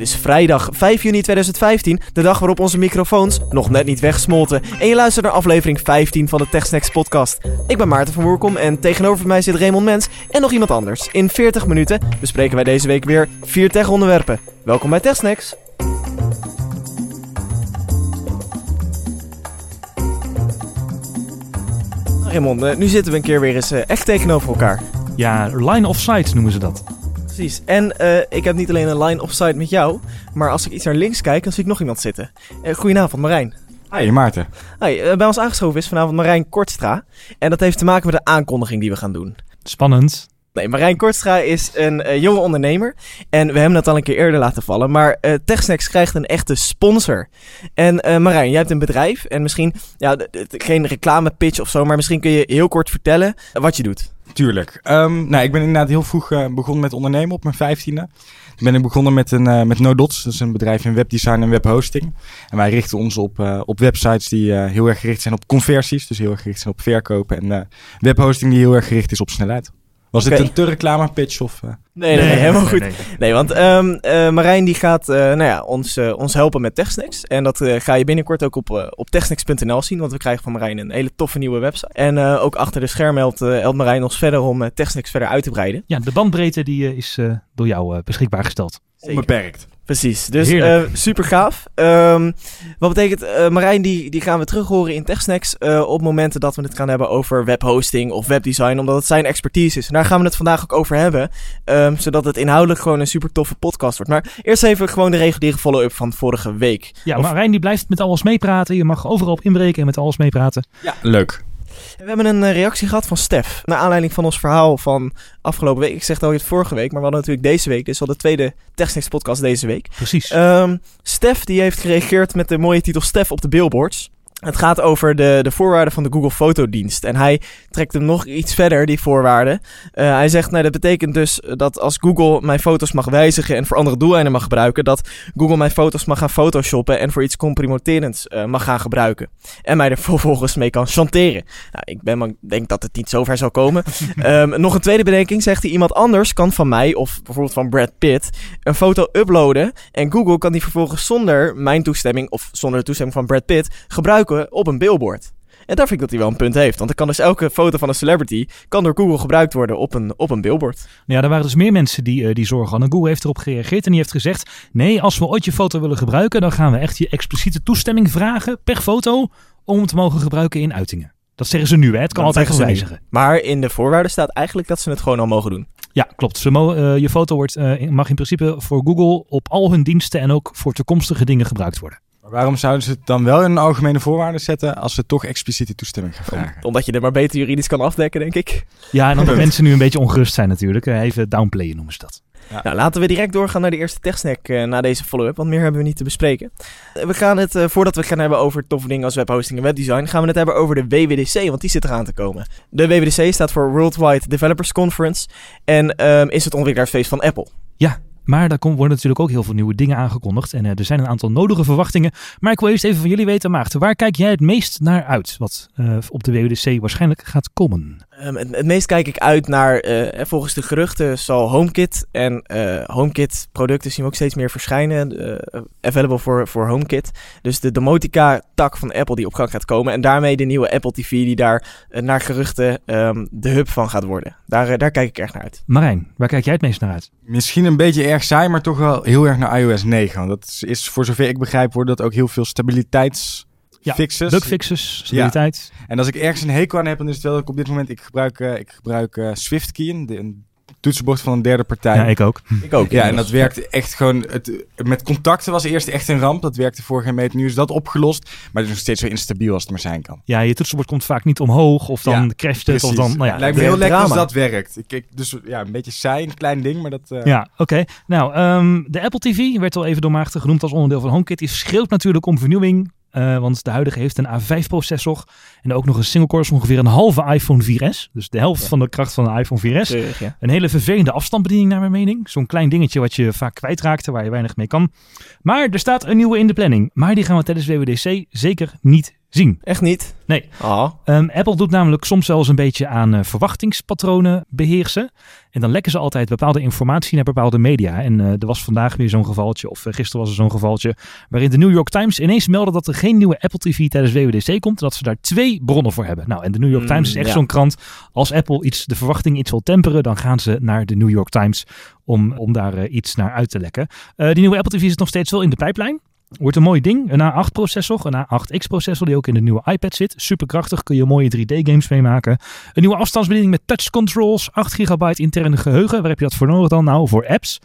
Het is vrijdag 5 juni 2015, de dag waarop onze microfoons nog net niet wegsmolten. En je luistert naar aflevering 15 van de TechSnacks podcast. Ik ben Maarten van Woerkom en tegenover mij zit Raymond Mens en nog iemand anders. In 40 minuten bespreken wij deze week weer vier tech-onderwerpen. Welkom bij TechSnacks. Raymond, eh, nu zitten we een keer weer eens eh, echt tegenover elkaar. Ja, line of sight noemen ze dat. Precies. En eh, ik heb niet alleen een line of sight met jou, maar als ik iets naar links kijk, dan zie ik nog iemand zitten. Uh, goedenavond, Marijn. Hi, Maarten. Hi, bij ons aangeschoven is vanavond Marijn Kortstra. En dat heeft te maken met de aankondiging die we gaan doen. Spannend. Nee, Marijn Kortstra is een uh, jonge ondernemer. En we hebben het al een keer eerder laten vallen. Maar uh, TechSnacks krijgt een echte sponsor. En uh, Marijn, jij hebt een bedrijf. En misschien, ja, geen reclame pitch of zo. Maar misschien kun je heel kort vertellen wat je doet. Tuurlijk. Um, nou, ik ben inderdaad heel vroeg begonnen met ondernemen op mijn vijftiende. Toen ben ik begonnen met, een, met NoDots. Dat is een bedrijf in webdesign en webhosting. En wij richten ons op, op websites die heel erg gericht zijn op conversies. Dus heel erg gericht zijn op verkopen. En webhosting die heel erg gericht is op snelheid. Was okay. dit een te reclame pitch of... Uh... Nee, nee, nee, helemaal goed. Nee, nee want um, uh, Marijn die gaat uh, nou ja, ons, ons helpen met TechSnacks. En dat ga je binnenkort ook op, op techsnacks.nl zien. Want we krijgen van Marijn een hele toffe nieuwe website. En ook achter de schermen helpt, helpt Marijn ons verder om TechSnacks verder uit te breiden. Ja, de bandbreedte die is door jou beschikbaar gesteld. Onbeperkt. Precies, dus uh, super gaaf. Um, wat betekent, uh, Marijn, die, die gaan we terug horen in TechSnacks uh, op momenten dat we het gaan hebben over webhosting of webdesign, omdat het zijn expertise is. En daar gaan we het vandaag ook over hebben, um, zodat het inhoudelijk gewoon een super toffe podcast wordt. Maar eerst even gewoon de reguliere follow-up van vorige week. Ja, of... Marijn die blijft met alles meepraten. Je mag overal op inbreken en met alles meepraten. Ja, leuk. We hebben een uh, reactie gehad van Stef. Naar aanleiding van ons verhaal van afgelopen week. Ik zeg het al vorige week, maar we hadden natuurlijk deze week. Dus al de tweede TechSnacks podcast deze week. Precies. Um, Stef die heeft gereageerd met de mooie titel Stef op de billboards. Het gaat over de, de voorwaarden van de Google Fotodienst. En hij trekt hem nog iets verder, die voorwaarden. Uh, hij zegt, nou, dat betekent dus dat als Google mijn foto's mag wijzigen en voor andere doeleinden mag gebruiken, dat Google mijn foto's mag gaan photoshoppen en voor iets compromitterends uh, mag gaan gebruiken. En mij er vervolgens mee kan chanteren. Nou, ik ben, denk dat het niet zover zal komen. um, nog een tweede bedenking, zegt hij, iemand anders kan van mij, of bijvoorbeeld van Brad Pitt, een foto uploaden. En Google kan die vervolgens zonder mijn toestemming, of zonder de toestemming van Brad Pitt, gebruiken op een billboard. En daar vind ik dat hij wel een punt heeft. Want dan kan dus elke foto van een celebrity kan door Google gebruikt worden op een, op een billboard. Nou ja, er waren dus meer mensen die, uh, die zorgen hadden. Google heeft erop gereageerd en die heeft gezegd... nee, als we ooit je foto willen gebruiken... dan gaan we echt je expliciete toestemming vragen per foto... om hem te mogen gebruiken in uitingen. Dat zeggen ze nu, hè? Het kan dat altijd wijzigen. Maar in de voorwaarden staat eigenlijk dat ze het gewoon al mogen doen. Ja, klopt. Ze uh, je foto wordt, uh, mag in principe voor Google op al hun diensten... en ook voor toekomstige dingen gebruikt worden. Waarom zouden ze het dan wel in een algemene voorwaarden zetten als ze toch expliciete toestemming gaan vragen? Omdat je er maar beter juridisch kan afdekken, denk ik. Ja, en omdat mensen nu een beetje ongerust zijn natuurlijk. Even downplayen noemen ze dat. Ja. Nou, laten we direct doorgaan naar de eerste techsnack uh, na deze follow-up, want meer hebben we niet te bespreken. We gaan het, uh, voordat we het gaan hebben over toffe dingen als webhosting en webdesign, gaan we het hebben over de WWDC, want die zit eraan te komen. De WWDC staat voor Worldwide Developers Conference en um, is het ontwikkelaarsfeest van Apple. Ja, maar daar worden natuurlijk ook heel veel nieuwe dingen aangekondigd. En uh, er zijn een aantal nodige verwachtingen. Maar ik wil eerst even van jullie weten, Maarten. Waar kijk jij het meest naar uit? Wat uh, op de WWDC waarschijnlijk gaat komen? Um, het, het, meest kijk ik uit naar, uh, volgens de geruchten zal HomeKit. En HomeKit producten zien we ook steeds meer verschijnen. available voor, voor HomeKit. Dus de domotica tak van Apple die op gang gaat komen. En daarmee de nieuwe Apple TV die daar naar geruchten um, de hub van gaat worden. Daar, daar kijk ik erg naar uit. Marijn, waar kijk jij het meest naar uit? Misschien een beetje erg saai, maar toch wel heel erg naar iOS 9. Want dat is, voor zover ik begrijp, wordt dat ook heel veel stabiliteits... Ja, fixes. bugfixes, stabiliteit. Ja. En als ik ergens een hekel aan heb, dan is het wel dat ik op dit moment... Ik gebruik, uh, ik gebruik uh, SwiftKey, een, een toetsenbord van een derde partij. Ja, ik ook. Ik ook. Ja, en dat werkte echt gewoon... Het, met contacten was eerst echt een ramp. Dat werkte voor geen meter. Nu is dat opgelost. Maar het is nog steeds zo instabiel als het maar zijn kan. Ja, je toetsenbord komt vaak niet omhoog. Of dan ja, crasht het. Of dan, nou ja, het lijkt me heel lekker als dat werkt. Ik, ik, dus ja, een beetje saai, een klein ding, maar dat... Uh... Ja, oké. Okay. Nou, um, de Apple TV werd al even door Maarten genoemd als onderdeel van HomeKit. Die schreeuwt natuurlijk om vernieuwing. Uh, want de huidige heeft een A5-processor en ook nog een single core, ongeveer een halve iPhone 4S. Dus de helft ja. van de kracht van een iPhone 4S. Terug, ja. Een hele vervelende afstandsbediening naar mijn mening. Zo'n klein dingetje wat je vaak kwijtraakte, waar je weinig mee kan. Maar er staat een nieuwe in de planning. Maar die gaan we tijdens WWDC zeker niet zien. Echt niet? Nee. Oh. Ehm, Apple doet namelijk soms wel eens een beetje aan eh, verwachtingspatronen beheersen. En dan lekken ze altijd bepaalde informatie naar bepaalde media. En eh, er was vandaag weer zo'n gevaltje, of uh, gisteren was er zo'n gevaltje, waarin de New York Times ineens meldde dat er geen nieuwe Apple TV tijdens WWDC komt. Dat ze daar twee bronnen voor hebben. Nou, en de New York Mm, Times is echt ja. zo'n krant. Als Apple iets, de verwachting iets wil temperen, dan gaan ze naar de New York Times om, om daar eh, iets naar uit te lekken. Eh, die nieuwe Apple TV is nog steeds wel in de pijplijn. Wordt een mooi ding. Een A8-processor, een A8X-processor die ook in de nieuwe iPad zit. Superkrachtig, kun je mooie 3D-games mee maken. Een nieuwe afstandsbediening met touch controls, 8 gigabyte interne geheugen. Waar heb je dat voor nodig dan? Nou, voor apps.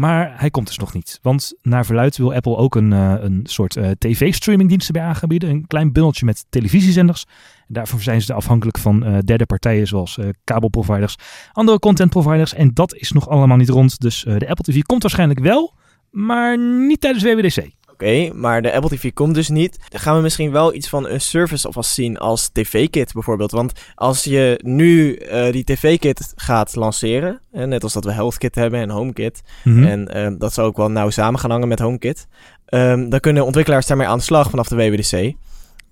Maar hij komt dus nog niet. Want naar verluid wil Apple ook een, eh, een soort eh, tv-streamingdienst erbij aanbieden. Een klein bundeltje met televisiezenders. En daarvoor zijn ze afhankelijk van eh, derde partijen zoals kabelproviders, andere contentproviders. En dat is nog allemaal niet rond. Dus de Apple TV komt waarschijnlijk wel, maar niet tijdens WWDC. Oké, maar de Apple TV komt dus niet. Dan gaan we misschien wel iets van een service alvast zien als TV-kit bijvoorbeeld. Want als je nu eh, die TV-kit gaat lanceren, eh, net als dat we HealthKit hebben en HomeKit, Mhm. en eh, dat zou ook wel nauw samen gaan hangen met HomeKit, ehm, dan kunnen ontwikkelaars daarmee aan de slag vanaf de WWDC.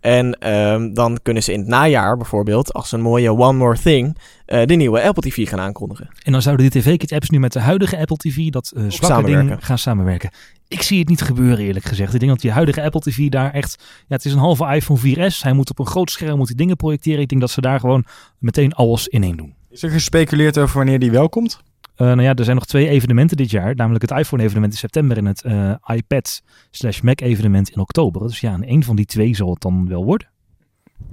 En ehm, dan kunnen ze in het najaar bijvoorbeeld, als een mooie One More Thing, eh, de nieuwe Apple TV gaan aankondigen. En dan zouden die TV-kit-apps nu met de huidige Apple TV, dat eh zwakke samenwerken. ding, gaan samenwerken. Ik zie het niet gebeuren eerlijk gezegd. Ik denk dat die huidige Apple TV daar echt... Ja, het is een halve iPhone 4S. Hij moet op een groot scherm moet die dingen projecteren. Ik denk dat ze daar gewoon meteen alles in één doen. Is er gespeculeerd over wanneer die wel komt? Eh, nou ja, er zijn nog twee evenementen dit jaar. Namelijk het iPhone-evenement in september en het eh, iPad slash Mac-evenement in oktober. Dus ja, in één van die twee zal het dan wel worden.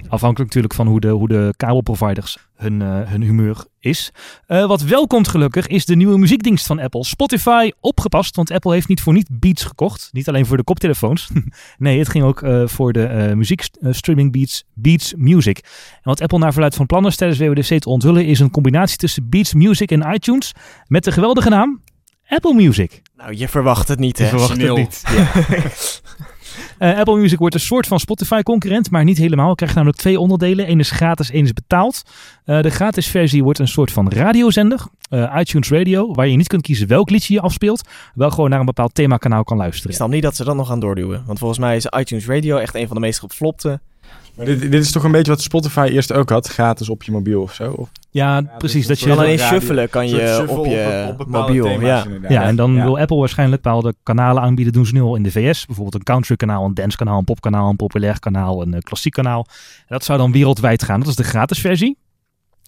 Afhankelijk natuurlijk van hoe de, hoe de kabelproviders hun, eh, hun humeur is. Eh, wat wel komt gelukkig is de nieuwe muziekdienst van Apple. Spotify opgepast, want Apple heeft niet voor niet Beats gekocht. Niet alleen voor de koptelefoons. nee, het ging ook eh, voor de eh muziekstreaming Beats, Beats Music. En wat Apple naar verluidt van plannen is tijdens WWDC te onthullen is een combinatie tussen Beats Music en iTunes met de geweldige naam Apple Music. Nou, je verwacht het niet, hè? Je verwacht het niet. Eh, Apple Music wordt een soort van Spotify-concurrent, maar niet helemaal. Het krijgt namelijk twee onderdelen. Eén is gratis, één is betaald. Eh, de gratis versie wordt een soort van radiozender, eh, iTunes Radio, waar je niet kunt kiezen welk liedje je afspeelt, wel gewoon naar een bepaald themakanaal kan Ik luisteren. snap niet dat ze dat nog gaan doorduwen. Want volgens mij is iTunes Radio echt een van de meest geflopte. Maar dit, dit is toch een beetje wat Spotify eerst ook had, gratis op je mobiel of zo? Of, Ja, precies. dat je Dan alleen shuffelen kan je shuffle op je bepaalde mobiel. thema's Ja. inderdaad. Ja, en dan Ja. wil Apple waarschijnlijk bepaalde kanalen aanbieden. Doen ze nu al in de VS. Bijvoorbeeld een country kanaal, een dance kanaal, een popkanaal, een populair kanaal, een eh, klassiek kanaal. En dat zou dan wereldwijd gaan. Dat is de gratis versie.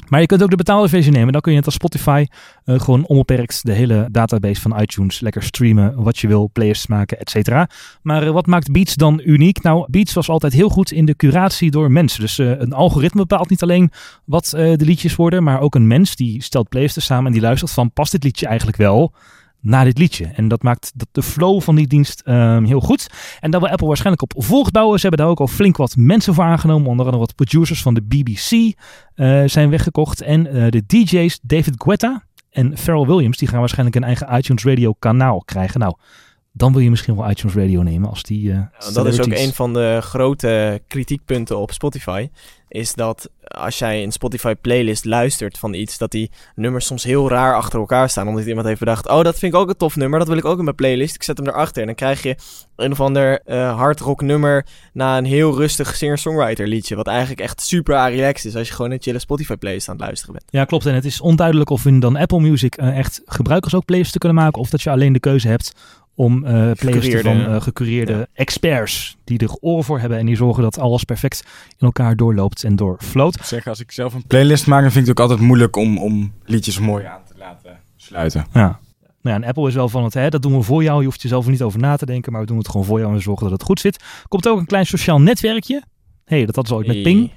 Maar je kunt ook de betaalde versie nemen. Dan kun je net als Spotify eh, gewoon onbeperkt de hele database van iTunes lekker streamen. Wat je wil, playlists maken, et cetera. Maar eh, wat maakt Beats dan uniek? Nou, Beats was altijd heel goed in de curatie door mensen. Dus eh, een algoritme bepaalt niet alleen wat de liedjes worden, maar ook een mens die stelt playlists samen en die luistert van past dit liedje eigenlijk wel naar dit liedje. En dat maakt de flow van die dienst ehm, heel goed. En daar wil Apple waarschijnlijk op voortbouwen. Ze hebben daar ook al flink wat mensen voor aangenomen. Onder andere wat producers van de BBC eh, zijn weggekocht. En eh, de DJ's David Guetta en Pharrell Williams, die gaan waarschijnlijk een eigen iTunes Radio kanaal krijgen. Nou, dan wil je misschien wel iTunes Radio nemen als die. eh, Nou, dat is ook een van de grote kritiekpunten op Spotify. Is dat als jij een Spotify playlist luistert van iets, dat die nummers soms heel raar achter elkaar staan. Omdat iemand heeft bedacht, oh dat vind ik ook een tof nummer, dat wil ik ook in mijn playlist. Ik zet hem erachter. En dan krijg je een of ander eh hardrock nummer na een heel rustig singer-songwriter liedje. Wat eigenlijk echt super relaxed is als je gewoon een chille Spotify playlist aan het luisteren bent. Ja, klopt. En het is onduidelijk of in dan Apple Music eh, echt gebruikers ook playlists te kunnen maken. Of dat je alleen de keuze hebt om eh playlists Gecureerde. van eh, gecureerde experts. Die er oren voor hebben en die zorgen dat alles perfect in elkaar doorloopt en doorfloot. Ik zeg, als ik zelf een playlist maak, dan vind ik het ook altijd moeilijk om, om liedjes mooi aan te laten sluiten. Ja. Nou ja, en Apple is wel van het, hè, dat doen we voor jou. Je hoeft er zelf er niet over na te denken, maar we doen het gewoon voor jou en we zorgen dat het goed zit. Komt ook een klein sociaal netwerkje. Hey, dat hadden ze ooit met Ping.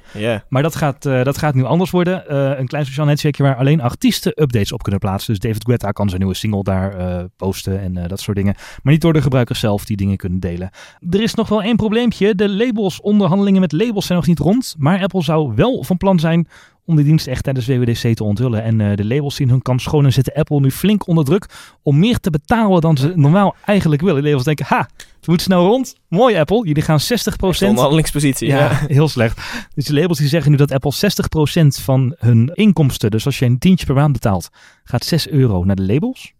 Maar dat gaat, eh, dat gaat nu anders worden. Eh, een klein sociaal netwerkje waar alleen artiesten updates op kunnen plaatsen. Dus David Guetta kan zijn nieuwe single daar eh, posten en dat soort dingen. Maar niet door de gebruikers zelf die dingen kunnen delen. Er is nog wel één probleempje. De labels, onderhandelingen met labels zijn nog niet rond. Maar Apple zou wel van plan zijn om die dienst echt tijdens WWDC te onthullen. En eh, de labels zien hun kans schoon en zetten Apple nu flink onder druk om meer te betalen dan ze normaal eigenlijk willen. De labels denken, ha, het moet snel rond. Mooi Apple, jullie gaan 60% Onderhandelingspositie. ja, Ja. heel slecht. Dus de labels die zeggen nu dat Apple 60% van hun inkomsten, dus als je een tientje per maand betaalt, gaat 6 euro naar de labels.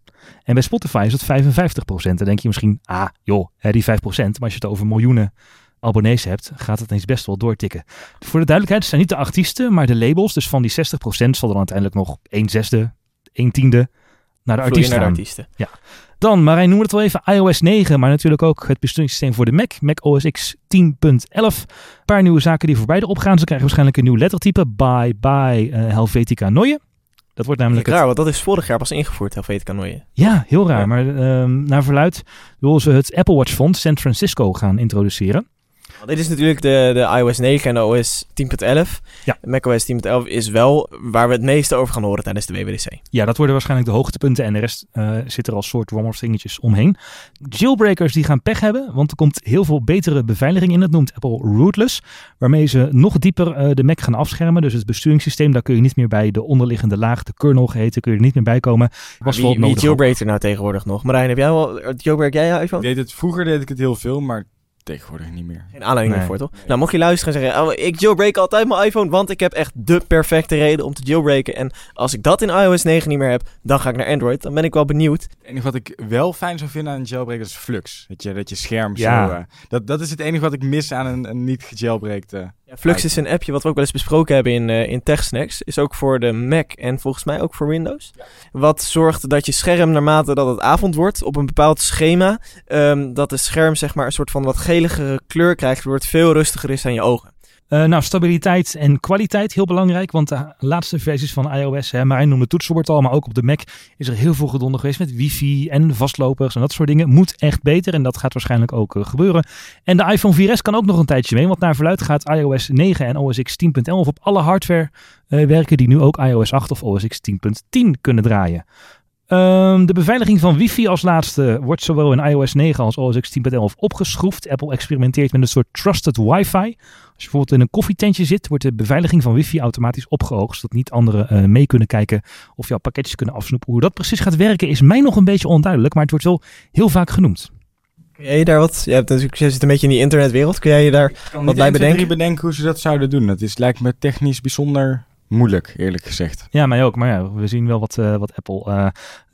En bij Spotify is het 55%. Dan denk je misschien, ah joh, hè, die 5%. Maar als je het over miljoenen abonnees hebt, gaat het ineens best wel doortikken. Voor de duidelijkheid, het zijn niet de artiesten, maar de labels. Dus van die 60% zal er dan uiteindelijk nog 1 zesde, 1 tiende naar de Vloeien artiest naar de gaan. artiesten. Dan, Marijn noemde het al even, iOS 9, maar natuurlijk ook het besturingssysteem voor de Mac, Mac OS X 10.11. Een paar nieuwe zaken die voorbij erop gaan. Ze krijgen waarschijnlijk een nieuw lettertype, bye bye eh, Helvetica Neue. Dat wordt namelijk het Raar, want dat is vorig jaar pas ingevoerd, Helvetica Nooie. Ja, heel raar. Ja. Maar ehm, naar verluid willen ze het Apple Watch Fonds San Francisco gaan introduceren. Want dit is natuurlijk de, de iOS 9 en de OS 10.11. Ja. MacOS 10.11 is wel waar we het meeste over gaan horen tijdens de WWDC. Ja, dat worden waarschijnlijk de hoogtepunten en de rest eh, zit er als soort dingetjes omheen. Jailbreakers die gaan pech hebben, want er komt heel veel betere beveiliging in. Dat noemt Apple Rootless, waarmee ze nog dieper eh, de Mac gaan afschermen. Dus het besturingssysteem, daar kun je niet meer bij de onderliggende laag, de kernel geheten, kun je er niet meer bij komen. Was wel wie wie nodig ook. jailbreakt er nou tegenwoordig nog? Marijn, heb jij wel jailbreak jij je Ik iPhone? deed het, vroeger deed ik het heel veel, maar tegenwoordig niet meer. Geen aanleiding Nee. meer voor, toch? Nou, mocht je luisteren en zeggen, oh, ik jailbreak altijd mijn iPhone, want ik heb echt de perfecte reden om te jailbreken. En als ik dat in iOS 9 niet meer heb, dan ga ik naar Android. Dan ben ik wel benieuwd. Het enige wat ik wel fijn zou vinden aan een jailbreak is Flux. Dat je, dat je scherm Ja. zo... eh, dat, dat is het enige wat ik mis aan een, een niet gejailbreakte... Ja, Flux is een appje wat we ook wel eens besproken hebben in, eh in TechSnacks. Is ook voor de Mac en volgens mij ook voor Windows. Wat zorgt dat je scherm naarmate dat het avond wordt op een bepaald schema, ehm, dat de scherm zeg maar een soort van wat geligere kleur krijgt, waardoor het veel rustiger is aan je ogen. Eh, nou, stabiliteit en kwaliteit, heel belangrijk. Want de laatste versies van iOS, hè, Marijn noemde toetsenbord al, maar ook op de Mac is er heel veel gedonder geweest met wifi en vastlopers en dat soort dingen. Moet echt beter en dat gaat waarschijnlijk ook eh, gebeuren. En de iPhone 4S kan ook nog een tijdje mee, want naar verluid gaat iOS 9 en OS X 10.11 op alle hardware eh, werken die nu ook iOS 8 of OS X 10.10 kunnen draaien. Ehm, de beveiliging van wifi als laatste wordt zowel in iOS 9 als OS X 10.11 opgeschroefd. Apple experimenteert met een soort trusted wifi. Als je bijvoorbeeld in een koffietentje zit, wordt de beveiliging van wifi automatisch opgehoogd. Zodat niet anderen eh, mee kunnen kijken of jouw pakketjes kunnen afsnoepen. Hoe dat precies gaat werken is mij nog een beetje onduidelijk, maar het wordt wel heel vaak genoemd. Kun jij je daar wat? Je, hebt natuurlijk, je zit een beetje in die internetwereld. Kun jij je daar Wat niet wij 1, 2, 3 bedenken? bedenken hoe ze dat zouden doen. Dat is, lijkt me technisch bijzonder moeilijk, eerlijk gezegd. Ja, mij ook. Maar ja, we zien wel wat, eh, wat Apple eh,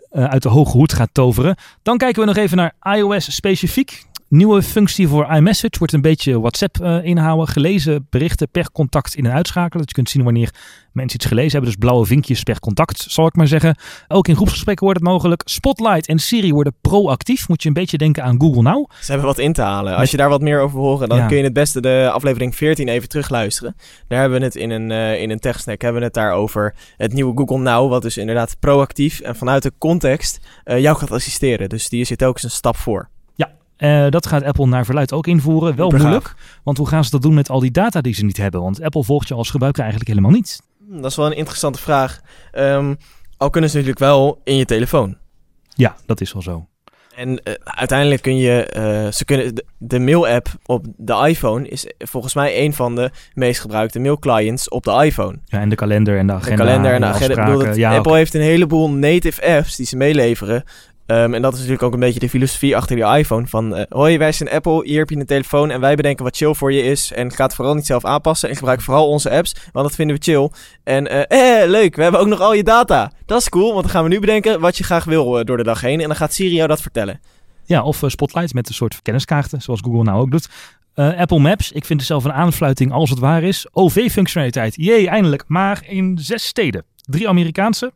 eh, uit de hoge hoed gaat toveren. Dan kijken we nog even naar iOS specifiek. Nieuwe functie voor iMessage wordt een beetje WhatsApp eh, inhouden. Gelezen berichten per contact in- en uitschakelen. Dat je kunt zien wanneer mensen iets gelezen hebben. Dus blauwe vinkjes per contact, zal ik maar zeggen. Ook in groepsgesprekken wordt het mogelijk. Spotlight en Siri worden proactief. Moet je een beetje denken aan Google Now. Ze hebben wat in te halen. Als je daar wat meer over wil horen, dan Ja. kun je het beste de aflevering 14 even terugluisteren. Daar hebben we het in een, eh in een techsnack hebben we het daar over het nieuwe Google Now, wat dus inderdaad proactief en vanuit de context eh, jou gaat assisteren. Dus die zit telkens een stap voor. Eh, dat gaat Apple naar verluid ook invoeren. Wel moeilijk. Want hoe gaan ze dat doen met al die data die ze niet hebben? Want Apple volgt je als gebruiker eigenlijk helemaal niet. Hm, Dat is wel een interessante vraag. Ehm, al kunnen ze natuurlijk wel in je telefoon. Ja, dat is wel zo. En eh, uiteindelijk kun je, eh, ze kunnen, de, de mail-app op de iPhone is volgens mij een van de meest gebruikte mailclients op de iPhone. Ja, en de kalender en de De agenda. kalender en de de agenda. Bedoel, dat ja, Apple heeft een heleboel native apps die ze meeleveren. Ehm, en dat is natuurlijk ook een beetje de filosofie achter die iPhone. Van, eh, hoi, wij zijn Apple, hier heb je een telefoon en wij bedenken wat chill voor je is. En ga het vooral niet zelf aanpassen en gebruik vooral onze apps, want dat vinden we chill. En eh, eh, leuk, we hebben ook nog al je data. Dat is cool, want dan gaan we nu bedenken wat je graag wil eh, door de dag heen. En dan gaat Siri jou dat vertellen. Ja, of eh, Spotlight met een soort kenniskaarten, zoals Google nou ook doet. Apple Maps, ik vind het zelf een aanfluiting als het waar is. OV-functionaliteit, jee, eindelijk. Maar in zes steden. Drie Amerikaanse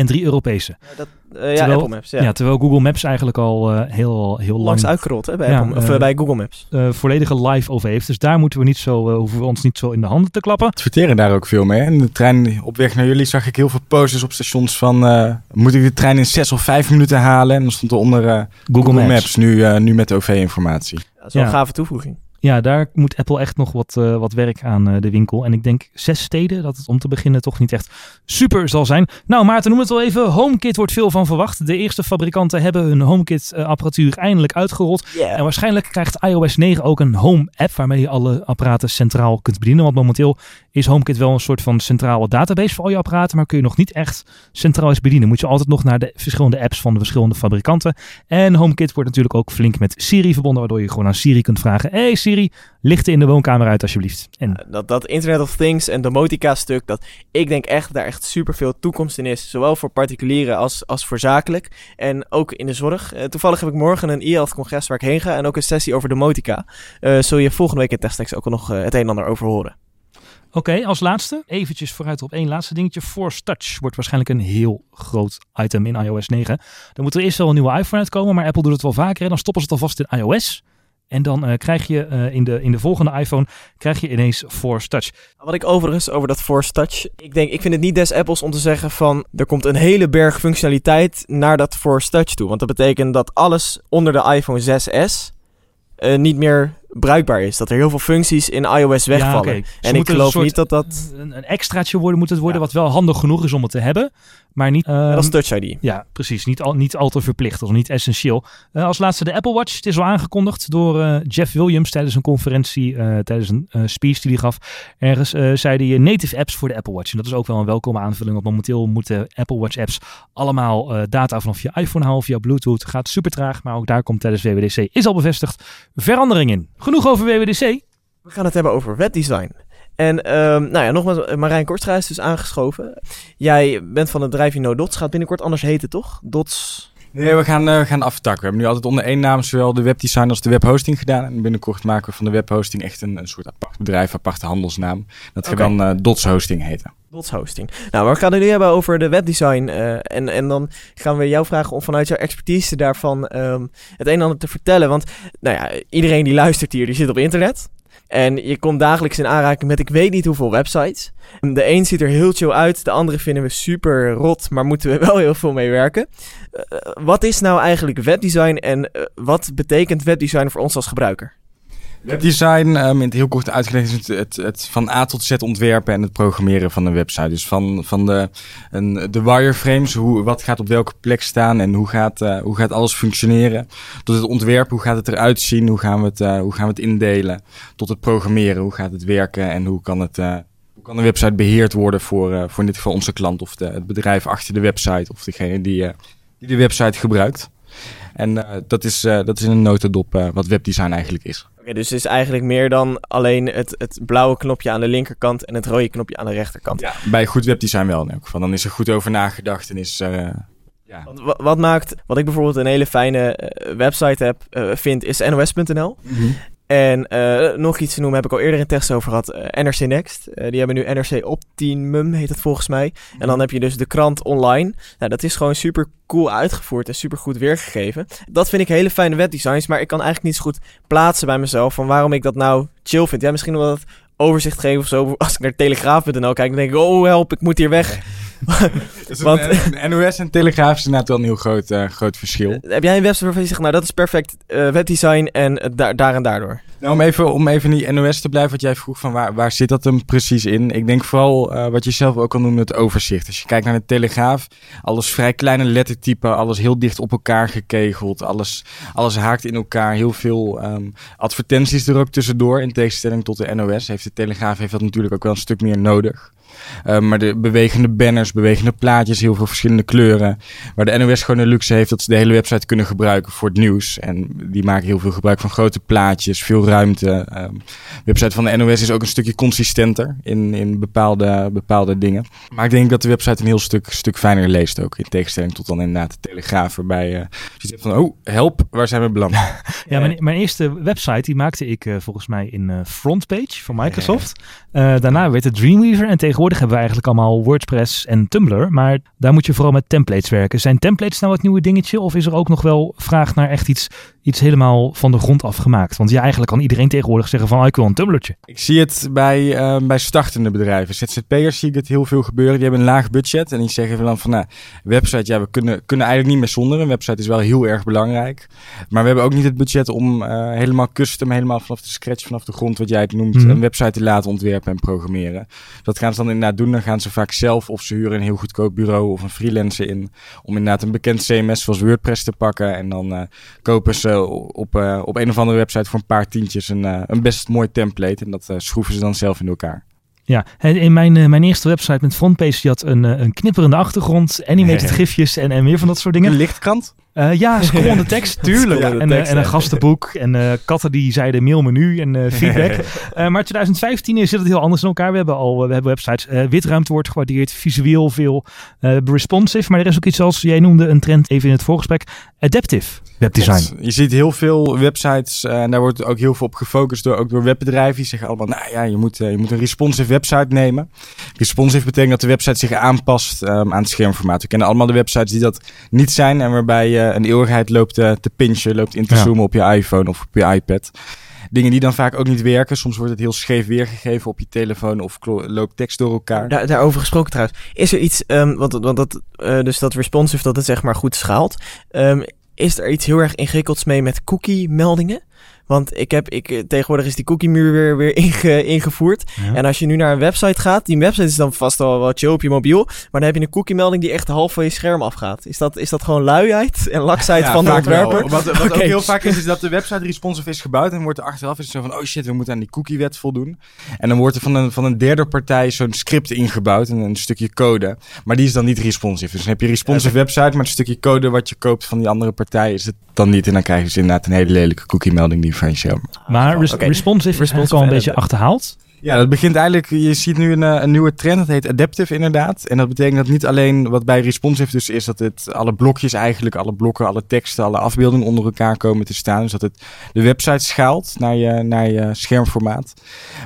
en drie Europese. dat, eh, ja, Terwijl- Apple Maps. Ja. Ja, terwijl Google Maps eigenlijk al eh, heel, heel lang Langs uitgerold hè, bij, Ja, Apple, of, eh, bij Google Maps. eh, volledige live OV heeft. Dus daar moeten we, niet zo, eh, hoeven we ons niet zo in de handen te klappen. adverteren daar ook veel mee. En de trein op weg naar jullie zag ik heel veel posters op stations van... eh, moet ik de trein in zes of vijf minuten halen? En dan stond er onder Google, Google, Maps. Maps, nu, eh, nu met OV-informatie. Dat is wel Ja. een gave toevoeging. Ja, daar moet Apple echt nog wat, eh, wat werk aan eh, de winkel. En ik denk zes steden, dat het om te beginnen toch niet echt super zal zijn. Nou, Maarten, noem het wel even. HomeKit wordt veel van verwacht. De eerste fabrikanten hebben hun HomeKit-apparatuur eindelijk uitgerold. En waarschijnlijk krijgt iOS 9 ook een Home-app waarmee je alle apparaten centraal kunt bedienen. Want momenteel is HomeKit wel een soort van centrale database voor al je apparaten, maar kun je nog niet echt centraal eens bedienen. Moet je altijd nog naar de verschillende apps van de verschillende fabrikanten. En HomeKit wordt natuurlijk ook flink met Siri verbonden, waardoor je gewoon aan Siri kunt vragen: Hey Siri, Siri, lichten in de woonkamer uit alsjeblieft. En Dat, dat Internet of Things en domotica stuk, dat ik denk echt daar echt super veel toekomst in is. Zowel voor particulieren als, als voor zakelijk. En ook in de zorg. Eh, toevallig heb ik morgen een e-health congres waar ik heen ga. En ook een sessie over domotica. Eh zul je volgende week in Testex ook nog eh, het een en ander over horen. Oké, als laatste, eventjes vooruit op één laatste dingetje. Force Touch wordt waarschijnlijk een heel groot item in iOS 9. Dan moet er eerst wel een nieuwe iPhone uitkomen, maar Apple doet het wel vaker. Hè? Dan stoppen ze het alvast in iOS. En dan eh, krijg je eh, in, de, in de volgende iPhone krijg je ineens Force Touch. Wat ik overigens over dat Force Touch. Ik denk, ik vind het niet des Apples om te zeggen van. Er komt een hele berg functionaliteit naar dat Force Touch toe. Want dat betekent dat alles onder de iPhone 6S. eh, niet meer bruikbaar is. Dat er heel veel functies in iOS wegvallen. Ja, En ik geloof soort- niet dat dat. Een, een extraatje worden moet het worden, Ja. wat wel handig genoeg is om het te hebben. Maar niet... Is ehm, Touch ID. Ja, precies. Niet al, niet al te verplicht, of niet essentieel. Eh, als laatste de Apple Watch. Het is al aangekondigd door eh, Jeff Williams tijdens een conferentie, eh, tijdens een speech die hij gaf. Ergens eh, zei hij native apps voor de Apple Watch. En dat is ook wel een welkome aanvulling, want momenteel moeten Apple Watch apps allemaal data vanaf je iPhone halen via Bluetooth. Gaat super traag, maar ook daar komt tijdens WWDC, is al bevestigd, verandering in. Genoeg over WWDC. We gaan het hebben over webdesign. En ehm, nou ja, nogmaals, eh, Marijn Kortstra is dus aangeschoven. Jij bent van het bedrijf No Dots. Gaat binnenkort anders heten, toch? Dots. Nee, we gaan, we gaan aftakken. We hebben nu altijd onder één naam zowel de webdesign als de webhosting gedaan. En binnenkort maken we van de webhosting echt een, een soort apart bedrijf, aparte handelsnaam. Dat gaat dan eh, Dots Hosting heten. Dots Hosting. Nou, we gaan het nu hebben over de webdesign. eh, en, en dan gaan we jou vragen om vanuit jouw expertise daarvan ehm, het een en ander te vertellen. Want nou ja, iedereen die luistert hier, die zit op internet. En je komt dagelijks in aanraking met ik weet niet hoeveel websites. De een ziet er heel chill uit, de andere vinden we super rot, maar moeten we wel heel veel mee werken. Eh, wat is nou eigenlijk webdesign en eh, wat betekent webdesign voor ons als gebruiker? Webdesign, ehm, in het heel kort uitgelegd, is het, het, van A tot Z ontwerpen en het programmeren van een website. Dus van, van de, een, de wireframes, hoe, wat gaat op welke plek staan en hoe gaat, eh, hoe gaat alles functioneren. Tot het ontwerpen, hoe gaat het eruit zien, hoe gaan we het, eh, hoe gaan we het indelen. Tot het programmeren, hoe gaat het werken en hoe kan het... eh, hoe kan de website beheerd worden voor, voor in dit geval onze klant of de, het bedrijf achter de website of degene die, die de website gebruikt. En dat, is, dat is in een notendop wat webdesign eigenlijk is. Dus het is eigenlijk meer dan alleen het, het blauwe knopje aan de linkerkant en het rode knopje aan de rechterkant. Ja, bij goed webdesign wel in elk geval. Dan is er goed over nagedacht en is... eh, ja. Want wa- wat maakt, wat ik bijvoorbeeld een hele fijne eh, website heb, eh, vind, is nos.nl. En eh, nog iets te noemen, heb ik al eerder in tekst over gehad, eh, NRC Next. Eh, die hebben nu NRC Optimum, heet het volgens mij. En dan heb je dus de krant online. Nou, dat is gewoon super cool uitgevoerd en super goed weergegeven. Dat vind ik hele fijne webdesigns, maar ik kan eigenlijk niet zo goed plaatsen bij mezelf van waarom ik dat nou chill vind. Ja, misschien omdat het overzicht geven of zo. Als ik naar telegraaf.nl kijk, dan denk ik, oh help, ik moet hier weg. Dus Want- een, NOS en Telegraaf is inderdaad wel een heel groot, eh, groot verschil. Heb jij een website waarvan je zegt, nou dat is perfect eh, webdesign en eh, daar, en daardoor? Nou, om even, om even in die NOS te blijven, wat jij vroeg van waar, waar zit dat hem precies in? Ik denk vooral eh, wat je zelf ook kan noemen, het overzicht. Als je kijkt naar de Telegraaf, alles vrij kleine lettertypen, alles heel dicht op elkaar gekegeld, alles, alles haakt in elkaar, heel veel ehm, advertenties er ook tussendoor. In tegenstelling tot de NOS heeft de Telegraaf heeft dat natuurlijk ook wel een stuk meer nodig. Eh, maar de bewegende banners, bewegende plaatjes, heel veel verschillende kleuren. Waar de NOS gewoon de luxe heeft dat ze de hele website kunnen gebruiken voor het nieuws. En die maken heel veel gebruik van grote plaatjes, veel ruimte. Ehm, de website van de NOS is ook een stukje consistenter in, in bepaalde, bepaalde dingen. Maar ik denk dat de website een heel stuk, stuk fijner leest ook. In tegenstelling tot dan inderdaad de Telegraaf. Waarbij eh, je zegt van, oh, help, waar zijn we beland? Ja, mijn, mijn eerste website die maakte ik eh, volgens mij in Frontpage van Microsoft. Daarna werd het Dreamweaver en tegenwoordig hebben we eigenlijk allemaal WordPress en Tumblr. Maar daar moet je vooral met templates werken. Zijn templates nou het nieuwe dingetje of is er ook nog wel vraag naar echt iets, iets helemaal van de grond af gemaakt? Want ja, eigenlijk kan iedereen tegenwoordig zeggen van ah, ik wil een Tumblrtje. Ik zie het bij, eh, bij startende bedrijven. ZZP'ers zie ik het heel veel gebeuren. Die hebben een laag budget en die zeggen dan van, nou, website, ja, we kunnen, kunnen eigenlijk niet meer zonder. Een website is wel heel erg belangrijk. Maar we hebben ook niet het budget om eh, helemaal custom, helemaal vanaf de scratch, vanaf de grond, wat jij het noemt, Mhm. een website te laten ontwerpen en programmeren. Dat gaan ze dan inderdaad doen. Dan gaan ze vaak zelf of ze huren een heel goedkoop bureau of een freelancer in om inderdaad een bekend CMS zoals WordPress te pakken. En dan eh, kopen ze op, eh, op een of andere website voor een paar tientjes een, eh, een best mooi template. En dat eh, schroeven ze dan zelf in elkaar. Ja, in mijn, eh, mijn eerste website met Frontpage die had een, eh, een knipperende achtergrond, animated gifjes en, en meer van dat soort dingen. Een lichtkrant? Uh, ja, scrollende tekst, tuurlijk. En, eh, tekst, en een gastenboek en eh, katten die zeiden mailmenu en eh, feedback. Eh, maar 2015 zit het heel anders in elkaar. We hebben al we hebben websites. eh, witruimte wordt gewaardeerd, visueel veel eh, responsive. Maar er is ook iets als, jij noemde een trend even in het voorgesprek, adaptive webdesign. Klopt. Je ziet heel veel websites en daar wordt ook heel veel op gefocust door, ook door webbedrijven. Die zeggen allemaal, nou ja, je moet, je moet een responsive website nemen. Responsive betekent dat de website zich aanpast ehm, aan het schermformaat. We kennen allemaal de websites die dat niet zijn en waarbij je een eeuwigheid loopt eh, te pinchen, loopt in te Ja. zoomen op je iPhone of op je iPad. Dingen die dan vaak ook niet werken. Soms wordt het heel scheef weergegeven op je telefoon of loopt tekst door elkaar. Daar, daarover gesproken trouwens. Is er iets, ehm, want, want dat, eh, dus dat responsive, dat het zeg maar goed schaalt. Ehm, is er iets heel erg ingewikkelds mee met cookie-meldingen? Want ik heb, ik, eh, tegenwoordig is die cookie-muur weer, weer inge- ingevoerd. Ja. En als je nu naar een website gaat, die website is dan vast al wat chill op je mobiel. Maar dan heb je een cookie-melding die echt half van je scherm afgaat. Is dat, is dat gewoon luiheid en laksheid van de wel. ontwerper? Wat, wat ook heel vaak is, is dat de website responsive is gebouwd en wordt er achteraf is zo van, oh shit, we moeten aan die cookie-wet voldoen. En dan wordt er van een, van een derde partij zo'n script ingebouwd, een, een stukje code. Maar die is dan niet responsive. Dus dan heb je een responsive website, maar het stukje code wat je koopt van die andere partij is het dan niet. En dan krijg je dus inderdaad een hele lelijke cookie-melding die van scherm. Maar res- Oké. responsive is Responsive al een beetje achterhaald. Ja, dat begint eigenlijk, je ziet nu een, eh, een nieuwe trend, dat heet adaptive inderdaad. En dat betekent dat niet alleen wat bij responsive dus is, dat het alle blokjes eigenlijk, alle blokken, alle teksten, alle afbeeldingen onder elkaar komen te staan. Dus dat het de website schaalt naar je, naar je schermformaat.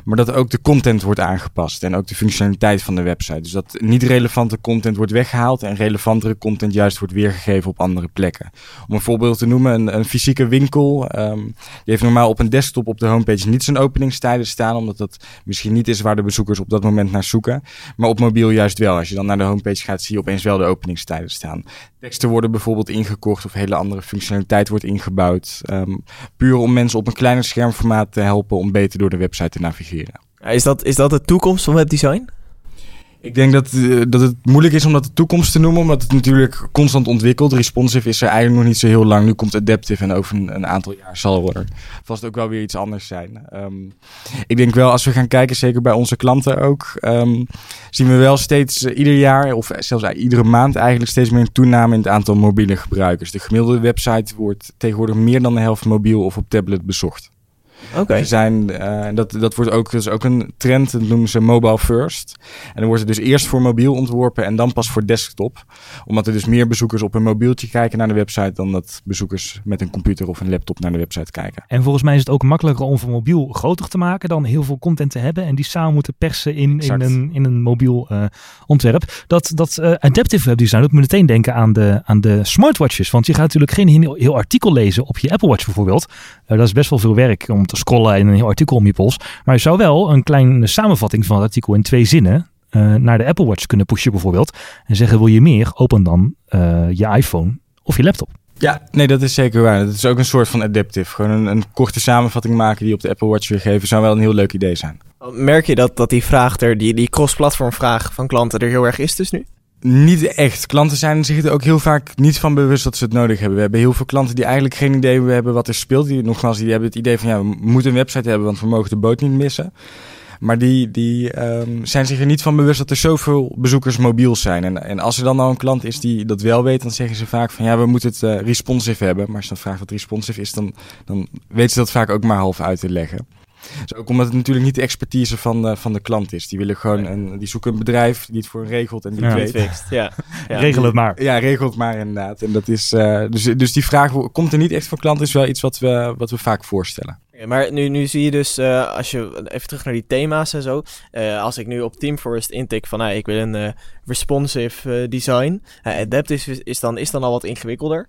Maar dat ook de content wordt aangepast en ook de functionaliteit van de website. Dus dat niet relevante content wordt weggehaald en relevantere content juist wordt weergegeven op andere plekken. Om een voorbeeld te noemen, een, een fysieke winkel, ehm, die heeft normaal op een desktop op de homepage niet zijn openingstijden staan, omdat dat misschien niet is waar de bezoekers op dat moment naar zoeken. Maar op mobiel juist wel. Als je dan naar de homepage gaat, zie je opeens wel de openingstijden staan. Teksten worden bijvoorbeeld ingekocht of hele andere functionaliteit wordt ingebouwd. Ehm, puur om mensen op een kleiner schermformaat te helpen om beter door de website te navigeren. Is dat, is dat de toekomst van webdesign? Ik denk dat, eh, dat het moeilijk is om dat de toekomst te noemen, omdat het natuurlijk constant ontwikkelt. Responsive is er eigenlijk nog niet zo heel lang. Nu komt adaptive en over een, een aantal jaar zal er vast ook wel weer iets anders zijn. Ehm, ik denk wel, als we gaan kijken, zeker bij onze klanten ook, ehm, zien we wel steeds eh, ieder jaar, of zelfs iedere maand eigenlijk, steeds meer een toename in het aantal mobiele gebruikers. De gemiddelde website wordt tegenwoordig meer dan de helft mobiel of op tablet bezocht. Oké. Ze zijn, eh, dat, dat wordt ook, dat is ook een trend, dat noemen ze mobile first. En dan wordt het dus eerst voor mobiel ontworpen en dan pas voor desktop. Omdat er dus meer bezoekers op een mobieltje kijken naar de website dan dat bezoekers met een computer of een laptop naar de website kijken. En volgens mij is het ook makkelijker om van mobiel groter te maken dan heel veel content te hebben en die samen moeten persen in, in, een, in een mobiel eh, ontwerp. Dat, dat eh, adaptive webdesign doet me meteen denken aan de, aan de smartwatches. Want je gaat natuurlijk geen heel, heel artikel lezen op je Apple Watch bijvoorbeeld. Dat is best wel veel werk om te scrollen in een heel artikel om je pols. Maar je zou wel een kleine samenvatting van het artikel in twee zinnen eh, naar de Apple Watch kunnen pushen bijvoorbeeld. En zeggen wil je meer, open dan eh, je iPhone of je laptop. Ja, nee, dat is zeker waar. Dat is ook een soort van adaptive. Gewoon een, een korte samenvatting maken die op de Apple Watch weergeven, zou wel een heel leuk idee zijn. Merk je dat, dat die vraag er, die, die cross-platform vraag van klanten er heel erg is dus nu? Niet echt. Klanten zijn zich er ook heel vaak niet van bewust dat ze het nodig hebben. We hebben heel veel klanten die eigenlijk geen idee hebben wat er speelt. Die, nogmaals, die hebben het idee van ja, we moeten een website hebben, want we mogen de boot niet missen. Maar die, die ehm, zijn zich er niet van bewust dat er zoveel bezoekers mobiel zijn. En, en als er dan nou een klant is die dat wel weet, dan zeggen ze vaak van ja, we moeten het eh, responsive hebben. Maar als je dan vraagt wat responsive is, dan, dan weten ze dat vaak ook maar half uit te leggen. Dus ook omdat het natuurlijk niet de expertise van de, van de klant is. Die willen gewoon een, die zoeken een bedrijf die het voor hen regelt en die Ja. het weet. fixed, ja. ja. Regel het maar. Ja, regelt maar inderdaad. En dat is, eh, dus, dus die vraag komt er niet echt van klanten, is wel iets wat we, wat we vaak voorstellen. Ja, maar nu, nu zie je dus, eh, als je even terug naar die thema's en zo. eh, als ik nu op Team Forest intik van, ik wil een eh, responsive eh, design. Eh, adaptive is, is, dan, is dan al wat ingewikkelder.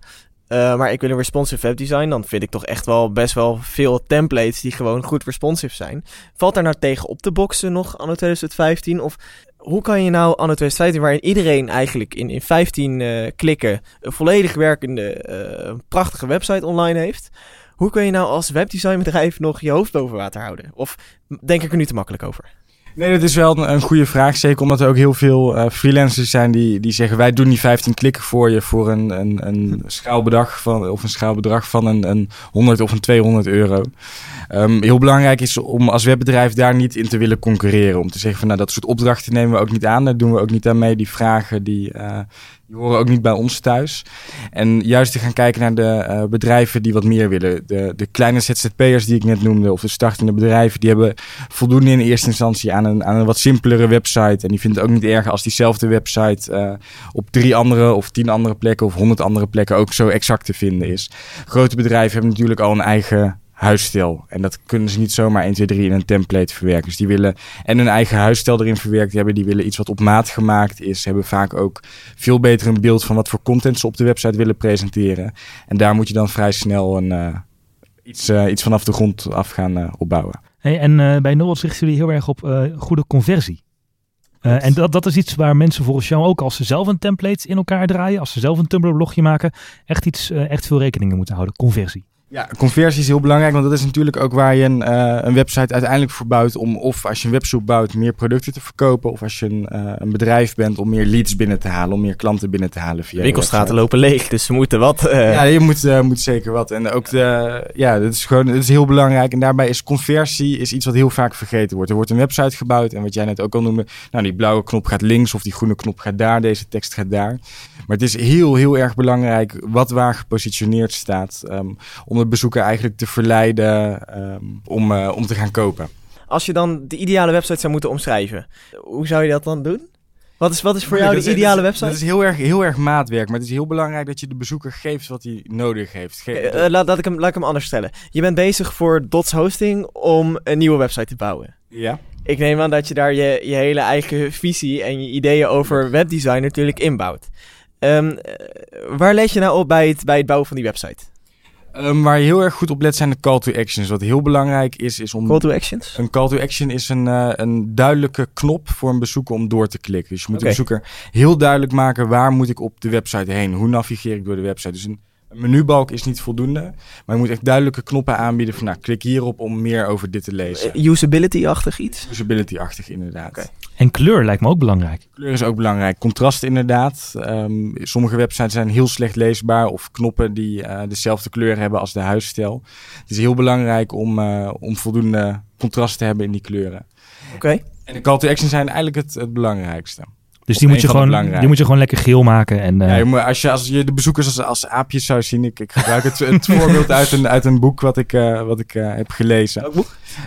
Eh, maar ik wil een responsive webdesign. Dan vind ik toch echt wel best wel veel templates die gewoon goed responsive zijn. Valt daar nou tegen op te boksen nog anno 2015? Of hoe kan je nou anno 2015, waarin iedereen eigenlijk in, in 15 eh, klikken een volledig werkende, eh, prachtige website online heeft... Hoe kun je nou als webdesignbedrijf nog je hoofd boven water houden? Of denk ik er nu te makkelijk over? Nee, dat is wel een, een goede vraag. Zeker omdat er ook heel veel eh, freelancers zijn die, die zeggen: wij doen die 15 klikken voor je voor een, een, een schaalbedrag van, of een schaalbedrag van een, een 100 of een 200 euro. Ehm, heel belangrijk is om als webbedrijf daar niet in te willen concurreren. Om te zeggen van nou dat soort opdrachten nemen we ook niet aan. Daar doen we ook niet aan mee. Die vragen die, eh, Die horen ook niet bij ons thuis. En juist te gaan kijken naar de uh, bedrijven die wat meer willen. De, de kleine ZZP'ers die ik net noemde, of de startende bedrijven, die hebben voldoende in eerste instantie aan een, aan een wat simpelere website. En die vinden het ook niet erg als diezelfde website uh, op drie andere of tien andere plekken of honderd andere plekken ook zo exact te vinden is. Grote bedrijven hebben natuurlijk al een eigen huisstijl. En dat kunnen ze niet zomaar 1, 2, 3 in een template verwerken. Dus die willen en hun eigen huisstijl erin verwerkt hebben. Die willen iets wat op maat gemaakt is. Hebben vaak ook veel beter een beeld van wat voor content ze op de website willen presenteren. En daar moet je dan vrij snel een, uh, iets, uh, iets vanaf de grond af gaan uh, opbouwen. Hey, en bij Noord richten jullie heel erg op goede conversie. en dat, dat is iets waar mensen volgens jou ook, als ze zelf een template in elkaar draaien, als ze zelf een Tumblr blogje maken, echt, iets, echt veel rekeningen moeten houden. Conversie. Ja, conversie is heel belangrijk, want dat is natuurlijk ook waar je een, uh, een website uiteindelijk voor bouwt om of als je een webshop bouwt meer producten te verkopen of als je een, uh, een bedrijf bent om meer leads binnen te halen, om meer klanten binnen te halen via Winkelstraten lopen leeg, dus ze moeten wat. Uh... Ja, je moet, moet zeker wat. En ook de, ja, dat is gewoon, dat is heel belangrijk. En daarbij is conversie is iets wat heel vaak vergeten wordt. Er wordt een website gebouwd en wat jij net ook al noemde, nou die blauwe knop gaat links of die groene knop gaat daar, deze tekst gaat daar. Maar het is heel, heel erg belangrijk wat waar gepositioneerd staat. Um, om de bezoeker eigenlijk te verleiden um, om, uh, om te gaan kopen. Als je dan de ideale website zou moeten omschrijven, hoe zou je dat dan doen? Wat is, wat is voor jou de ideale website? Dat is heel erg, heel erg maatwerk, maar het is heel belangrijk dat je de bezoeker geeft wat hij nodig heeft. Ge uh, laat, laat, ik hem, laat ik hem anders stellen. Je bent bezig voor Dots Hosting om een nieuwe website te bouwen. Ja. Ik neem aan dat je daar je, je hele eigen visie en je ideeën over webdesign natuurlijk inbouwt. Um, waar let je nou op bij het, bij het bouwen van die website? Um, waar je heel erg goed op let zijn de call to actions. Wat heel belangrijk is, is om... Call to actions? Een call to action is een, uh, een duidelijke knop voor een bezoeker om door te klikken. Dus je moet okay. de bezoeker heel duidelijk maken waar moet ik op de website heen? Hoe navigeer ik door de website? Dus een een menubalk is niet voldoende, maar je moet echt duidelijke knoppen aanbieden van nou, klik hierop om meer over dit te lezen. Uh, Usability-achtig iets? Usability-achtig inderdaad. Okay. En kleur lijkt me ook belangrijk. Kleur is ook belangrijk. Contrast inderdaad. Um, sommige websites zijn heel slecht leesbaar of knoppen die uh, dezelfde kleur hebben als de huisstijl. Het is heel belangrijk om, uh, om voldoende contrast te hebben in die kleuren. Oké. Okay. En de call to action zijn eigenlijk het, het belangrijkste. Dus die moet, je gewoon, die moet je gewoon lekker geel maken. En, uh... ja, je als, je, als je de bezoekers als, als aapjes zou zien. Ik, ik gebruik het, het voorbeeld uit een, uit een boek wat ik, uh, wat ik uh, heb gelezen.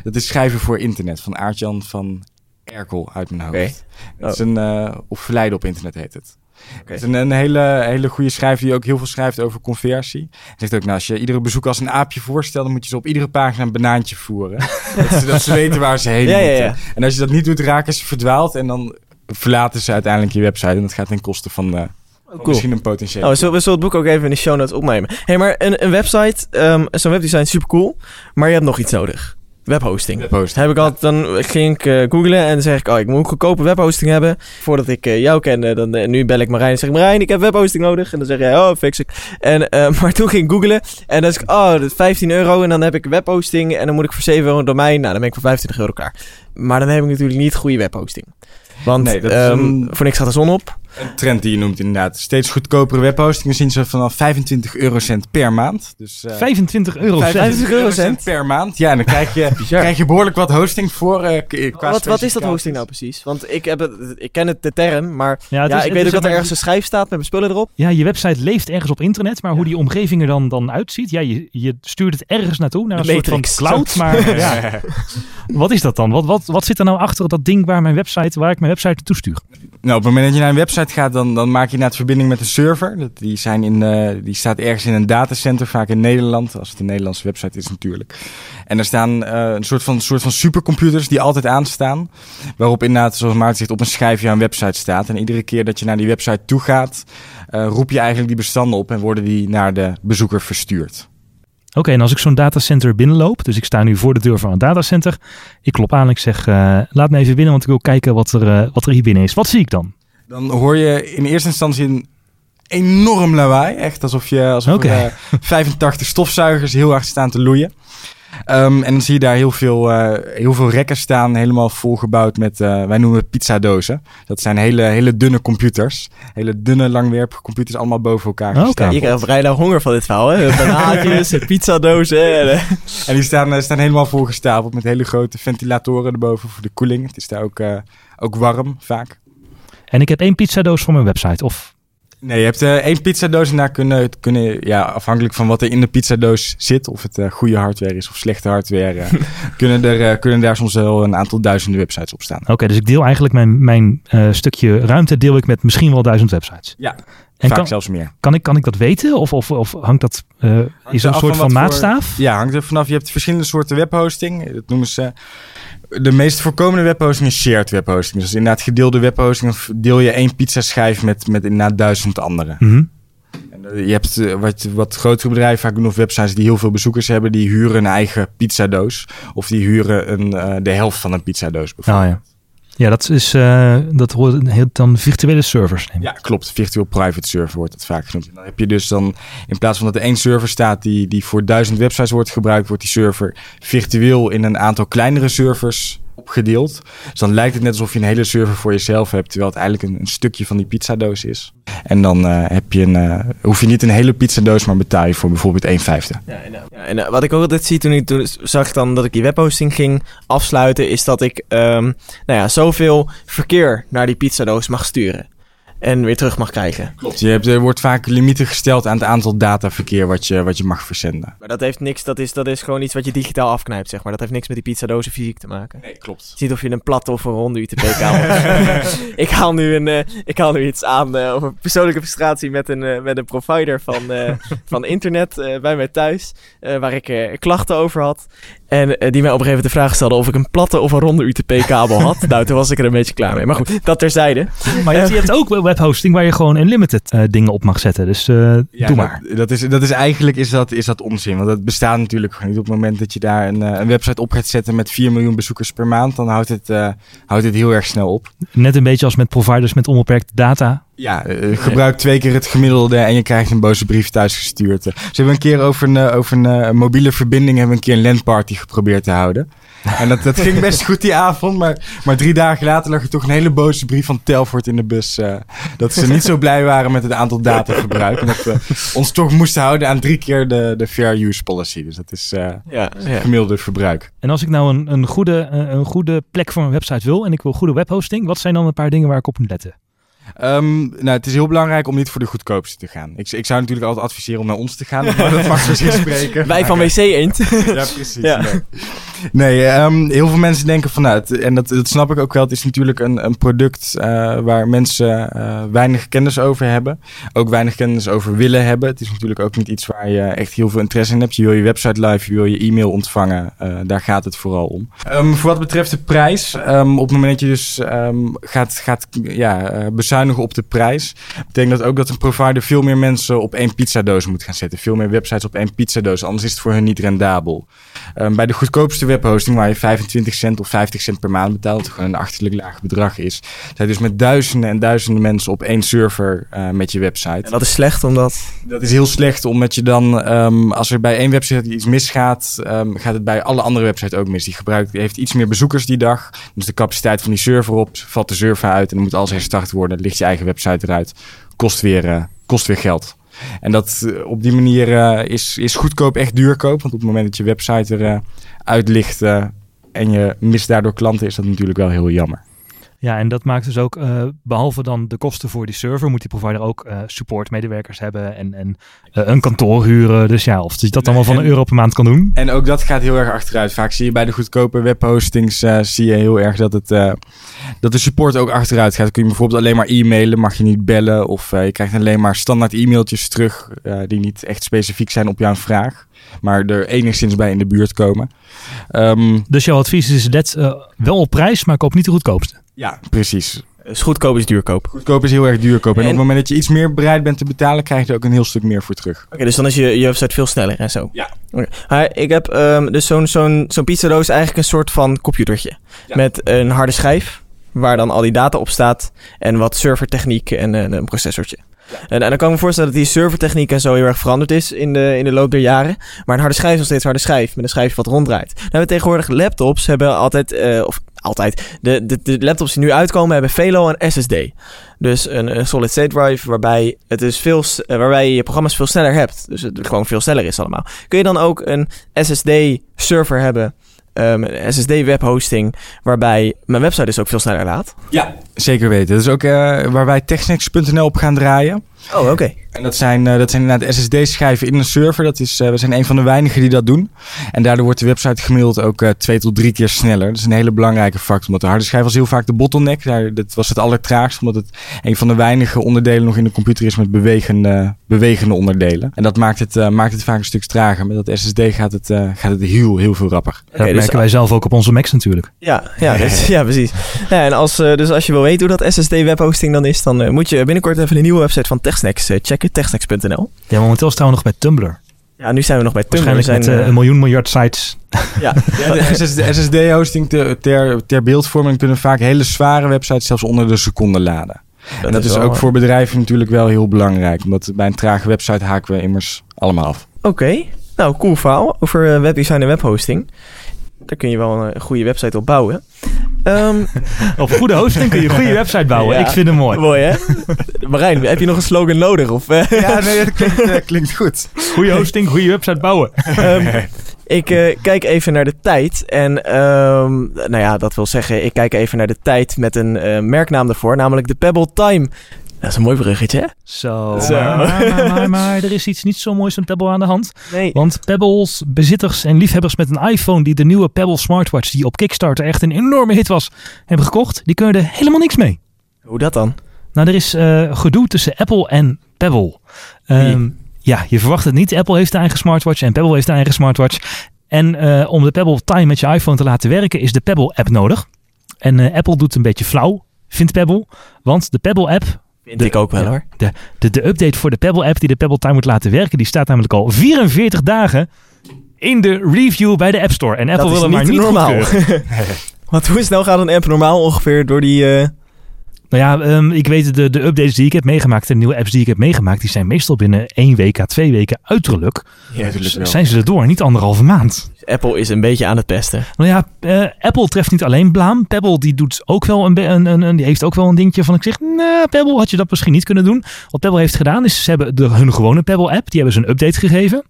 Dat is Schrijven voor Internet van Aartjan van Erkel uit mijn hoofd. Okay. Oh. Het is een, of Verleiden op internet heet het. Okay. Het is een, een, hele, hele goede schrijver die ook heel veel schrijft over conversie. Hij zegt ook, nou, als je iedere bezoeker als een aapje voorstelt, dan moet je ze op iedere pagina een banaantje voeren. dat, ze, dat, ze, weten waar ze heen ja, moeten. Ja, ja. En als je dat niet doet, raken ze verdwaald en dan verlaten ze uiteindelijk je website. En dat gaat ten koste van, uh, oh, cool. misschien een potentieel. Oh, we zullen, we zullen het boek ook even in de show notes opnemen. hey, maar een, een website, um, zo'n webdesign is super cool. Maar je hebt nog iets nodig. Webhosting. Webhosting. Heb ik altijd, dan ging ik uh, googlen en dan zeg ik, oh, ik moet goedkope webhosting hebben. Voordat ik uh, jou kende, dan uh, nu bel ik Marijn en zeg ik, Marijn, ik heb webhosting nodig. En dan zeg jij, oh, fix ik. En, maar toen ging ik googlen en dan zeg ik, oh, dat is 15 euro en dan heb ik webhosting en dan moet ik voor 7 euro een domein. Nou, dan ben ik voor 25 euro klaar. Maar dan heb ik natuurlijk niet goede webhosting. Want nee, dat um, een, voor niks gaat de zon op. Een trend die je noemt inderdaad. Steeds goedkopere webhostingen zien ze vanaf 25 eurocent per maand. Dus, uh, 25 euro 25 eurocent per maand. Ja, en dan krijg je, krijg je behoorlijk wat hosting voor. Uh, qua wat, wat is dat hosting nou precies? Want ik, heb het, ik ken het de term, maar ja, ja is, ik weet ook dat er ergens een schijf staat met mijn spullen erop. Ja, je website leeft ergens op internet, maar ja. hoe die omgeving er dan, dan uitziet, ja, je, je stuurt het ergens naartoe, naar een soort van cloud. Maar ja, wat is dat dan? Wat, wat, wat zit er nou achter dat ding waar mijn website, waar ik mijn website naartoe stuur? Nou, op het moment dat je naar een website gaat, dan, dan maak je net verbinding met een server. Die, zijn in, uh, die staat ergens in een datacenter, vaak in Nederland, als het een Nederlandse website is natuurlijk. En er staan uh, een soort van, soort van supercomputers die altijd aanstaan. Waarop inderdaad, zoals Maarten zegt, op een schijfje een website staat. En iedere keer dat je naar die website toe gaat, uh, roep je eigenlijk die bestanden op en worden die naar de bezoeker verstuurd. Oké, en als ik zo'n datacenter binnenloop, dus ik sta nu voor de deur van een datacenter. Ik klop aan en ik zeg, laat me even binnen, want ik wil kijken wat er, wat er hier binnen is. Wat zie ik dan? Dan hoor je in eerste instantie een enorm lawaai. Echt alsof, je, alsof okay. er, uh, 85 stofzuigers heel hard staan te loeien. Um, en dan zie je daar heel veel, uh, heel veel rekken staan, helemaal volgebouwd met, uh, wij noemen het pizzadozen. Dat zijn hele, hele dunne computers. Hele dunne, langwerpige computers, allemaal boven elkaar oh, okay. Je krijgt vrij honger van dit verhaal, hè? Banaatjes, pizzadozen. En, en die staan, uh, staan helemaal volgestapeld met hele grote ventilatoren erboven voor de koeling. Het is daar ook, ook warm, vaak. En ik heb één pizzadoos voor mijn website, of Nee, je hebt eh, één pizzadoos en daar kunnen, kunnen, ja, afhankelijk van wat er in de pizzadoos zit, of het eh, goede hardware is of slechte hardware, eh, kunnen, er, kunnen daar soms wel een aantal duizenden websites op staan. Oké, dus ik deel eigenlijk mijn, mijn stukje ruimte deel ik met misschien wel duizend websites. Ja, En Vaak kan, zelfs meer. kan, ik, kan ik dat weten? Of, of, of hangt dat, is er een soort van van wat voor- maatstaaf? Ja, hangt er vanaf. Je hebt verschillende soorten webhosting. Dat noemen ze. De meest voorkomende webhosting is shared webhosting. Dus inderdaad gedeelde webhosting. Of deel je één pizzaschijf met, met inderdaad duizend anderen. Mhm. En eh, je hebt eh, wat, wat grotere bedrijven, vaak doen of websites die heel veel bezoekers hebben, die huren een eigen pizzadoos. Of die huren een, eh, de helft van een pizzadoos bijvoorbeeld. Oh, ja. Dat is eh, dat hoort heet dan virtuele servers. neem ik. Ja, klopt. Virtual private server wordt het vaak genoemd. En dan heb je dus dan, in plaats van dat er één server staat die, die voor duizend websites wordt gebruikt, wordt die server virtueel in een aantal kleinere servers opgedeeld. Dus dan lijkt het net alsof je een hele server voor jezelf hebt, terwijl het eigenlijk een, een stukje van die pizzadoos is. En dan eh, heb je een, eh, hoef je niet een hele pizzadoos, maar betaal je voor bijvoorbeeld 1 vijfde. Ja, en, eh, ja, en wat ik ook altijd zie toen ik toen zag dan dat ik die webhosting ging afsluiten, is dat ik ehm, nou ja, zoveel verkeer naar die pizzadoos mag sturen. En weer terug mag krijgen. Klopt. Je hebt, er wordt vaak limieten gesteld aan het aantal dataverkeer wat je, wat je mag verzenden. Maar dat heeft niks, dat is, dat is gewoon iets wat je digitaal afknijpt, zeg maar. Dat heeft niks met die pizzadozen fysiek te maken. Nee, klopt. Je ziet of je een platte of een ronde UTP-kabel hebt. ik, haal nu een, eh, ik haal nu iets aan eh, over persoonlijke frustratie met een, eh, met een provider van, van internet bij mij thuis. waar ik klachten over had. En eh, die mij op een gegeven moment de vraag stelde of ik een platte of een ronde UTP-kabel had. nou, toen was ik er een beetje klaar mee. Maar goed, dat terzijde. Maar je hebt, je hebt ook wel webhosting waar je gewoon unlimited eh, dingen op mag zetten. Dus eh, Ja, doe maar. Dat, dat, is, dat is eigenlijk is dat, is dat onzin. Want dat bestaat natuurlijk gewoon niet. Op het moment dat je daar een, eh, een website op gaat zetten met 4 miljoen bezoekers per maand, dan houdt het, eh, houdt het heel erg snel op. Net een beetje als met providers met onbeperkte data. Ja, eh, gebruik twee keer het gemiddelde en je krijgt een boze brief thuisgestuurd. Ze hebben een keer over een, eh, over een eh, mobiele verbinding hebben een keer een landparty geprobeerd te houden. En dat, dat ging best goed die avond, maar, maar drie dagen later lag er toch een hele boze brief van Telfort in de bus. dat ze niet zo blij waren met het aantal datagebruik. En dat we ons toch moesten houden aan drie keer de, de fair use policy. Dus dat is eh, Ja, ja. gemiddelde verbruik. En als ik nou een, een, goede, een goede plek voor mijn website wil en ik wil goede webhosting, wat zijn dan een paar dingen waar ik op moet letten? Ehm, nou, het is heel belangrijk om niet voor de goedkoopste te gaan. Ik, ik zou natuurlijk altijd adviseren om naar ons te gaan. Maar dat mag niet spreken. Wij van WC Eend. Ja, precies. Ja. Nee, nee ehm, heel veel mensen denken van, nou, en dat, dat snap ik ook wel, het is natuurlijk een, een product eh, waar mensen eh, weinig kennis over hebben. Ook weinig kennis over willen hebben. Het is natuurlijk ook niet iets waar je echt heel veel interesse in hebt. Je wil je website live, je wil je e-mail ontvangen. Eh, daar gaat het vooral om. Ehm, voor wat betreft de prijs, ehm, op het moment dat je dus gaat, gaat ja, bezuinigen op de prijs, betekent dat ook dat een provider veel meer mensen op één pizzadoos moet gaan zetten. Veel meer websites op één pizzadoos, anders is het voor hun niet rendabel. Bij de goedkoopste webhosting, waar je 25 cent of 50 cent per maand betaalt, gewoon een achterlijk laag bedrag is, zijn dus met duizenden en duizenden mensen op één server eh, met je website. En dat is slecht, omdat... Dat is heel slecht, omdat je dan, ehm, als er bij één website iets misgaat, ehm, gaat het bij alle andere websites ook mis. Die gebruikt, die heeft iets meer bezoekers die dag. Dus de capaciteit van die server op, valt de server uit en dan moet alles herstart worden. Ligt je eigen website eruit. Kost weer, eh, kost weer geld. En dat eh, op die manier eh, is, is goedkoop echt duurkoop. Want op het moment dat je website eruit uit ligt eh, en je mist daardoor klanten, is dat natuurlijk wel heel jammer. Ja, en dat maakt dus ook, eh, behalve dan de kosten voor die server, moet die provider ook eh, supportmedewerkers hebben en, en eh, een kantoor huren. Dus ja, of je dat allemaal van een en- euro per maand kan doen. En ook dat gaat heel erg achteruit. Vaak zie je bij de goedkope webhostings zie je heel erg dat, het, dat de support ook achteruit gaat. Dan kun je bijvoorbeeld alleen maar e-mailen, mag je niet bellen. Of je krijgt alleen maar standaard e-mailtjes terug die niet echt specifiek zijn op jouw vraag. Maar er enigszins bij in de buurt komen. Ehm, Dus jouw advies is eh, wel op prijs, maar koop niet de goedkoopste. Ja, precies. Dus goedkoop is duurkoop. Oké, Goedkoop is heel erg duurkoop. En, En- op het moment dat je iets meer bereid bent te betalen, krijg je er ook een heel stuk meer voor terug. dus dan is je, je website veel sneller en zo. Ja. Oké. Ik heb ehm, dus zo'n zo'n zo'n pizzadoos is eigenlijk een soort van computertje. Ja. Met een harde schijf, waar dan al die data op staat. En wat servertechniek en een, een processortje. En, en dan kan ik me voorstellen dat die servertechniek en zo heel erg veranderd is in de, in de loop der jaren. Maar een harde schijf is nog steeds een harde schijf, met een schijfje wat ronddraait. Nou, hebben we tegenwoordig laptops hebben altijd, eh, of altijd, de, de, de laptops die nu uitkomen hebben veelal een SSD. Dus een, een solid state drive waarbij, het dus veel, eh, waarbij je je programma's veel sneller hebt. Dus het gewoon veel sneller is allemaal. Kun je dan ook een SSD server hebben, ehm, een SSD webhosting, waarbij mijn website dus ook veel sneller laat? Ja, zeker weten. Dat is ook eh, waar wij technics.nl op gaan draaien. Oh, oké. En dat zijn, eh, dat zijn inderdaad SSD-schijven in een server. Dat is, eh, we zijn een van de weinigen die dat doen. En daardoor wordt de website gemiddeld ook eh, twee tot drie keer sneller. Dat is een hele belangrijke factor. Omdat de harde schijf was heel vaak de bottleneck. Daar, dat was het allertraagst. Omdat het een van de weinige onderdelen nog in de computer is met bewegende, bewegende onderdelen. En dat maakt het, eh, maakt het vaak een stuk trager. Met dat SSD gaat het, eh, gaat het heel, heel veel rapper. Dat dus- merken wij zelf ook op onze Macs natuurlijk. Ja, ja, dus, ja precies. Ja, en als, dus als je wil weten hoe dat SSD webhosting dan is, dan moet je binnenkort even de nieuwe website van TechSnacks eh, checken, techsnacks.nl. Ja, momenteel het trouwens nog bij Tumblr. Ja, nu zijn we nog bij Tumblr. We Waarschijnlijk zijn, met eh, eh, een miljoen miljard sites. ja, Ja, de SSD SSD-hosting ter, ter, ter beeldvorming kunnen vaak hele zware websites zelfs onder de seconde laden. en dat is, ook voor bedrijven natuurlijk wel heel belangrijk. Omdat bij een trage website haken we immers allemaal af. Oké, nou cool verhaal over webdesign en webhosting. Daar kun je wel een, eh, goede website op bouwen. Ehm, Op goede hosting kun je een goede website bouwen. Ja. Ik vind hem mooi. mooi hè? Marijn, heb je nog een slogan nodig? Of, eh? Ja, nee, dat klinkt, eh, klinkt goed. Goede hosting, goede website bouwen. Ehm, ik eh, kijk even naar de tijd. En ehm, nou ja, dat wil zeggen, ik kijk even naar de tijd met een eh, merknaam ervoor, namelijk de Pebble Time. Dat is een mooi bruggetje, hè? Zo. Zo. Maar, maar, maar, maar er is iets niet zo moois van Pebble aan de hand. Nee. Want Pebbles bezitters en liefhebbers met een iPhone die de nieuwe Pebble smartwatch, die op Kickstarter echt een enorme hit was, hebben gekocht, die kunnen er helemaal niks mee. Hoe dat dan? Nou, er is eh, gedoe tussen Apple en Pebble. Ehm, ja, je verwacht het niet. Apple heeft een eigen smartwatch en Pebble heeft een eigen smartwatch. En eh, om de Pebble Time met je iPhone te laten werken is de Pebble app nodig. En eh, Apple doet een beetje flauw, vindt Pebble. Want de Pebble app, Vind De- ik ook wel hoor. de, de, de update voor de Pebble app die de Pebble Time moet laten werken, die staat namelijk al 44 dagen in de review bij de App Store. En Apple wil hem maar niet normaal. Want hoe snel gaat een app normaal ongeveer door die... eh, Nou ja, ehm, ik weet de, de updates die ik heb meegemaakt, de nieuwe apps die ik heb meegemaakt, die zijn meestal binnen één week à twee weken uiterlijk. Ja, natuurlijk wel. Zijn ze erdoor, niet anderhalve maand. Apple is een beetje aan het pesten. Nou ja, eh, Apple treft niet alleen blaam. Pebble die doet ook wel een, een, een- die heeft ook wel een dingetje van ik zeg, nou Pebble had je dat misschien niet kunnen doen. Wat Pebble heeft gedaan is, ze hebben de, hun gewone Pebble app, die hebben ze een update gegeven.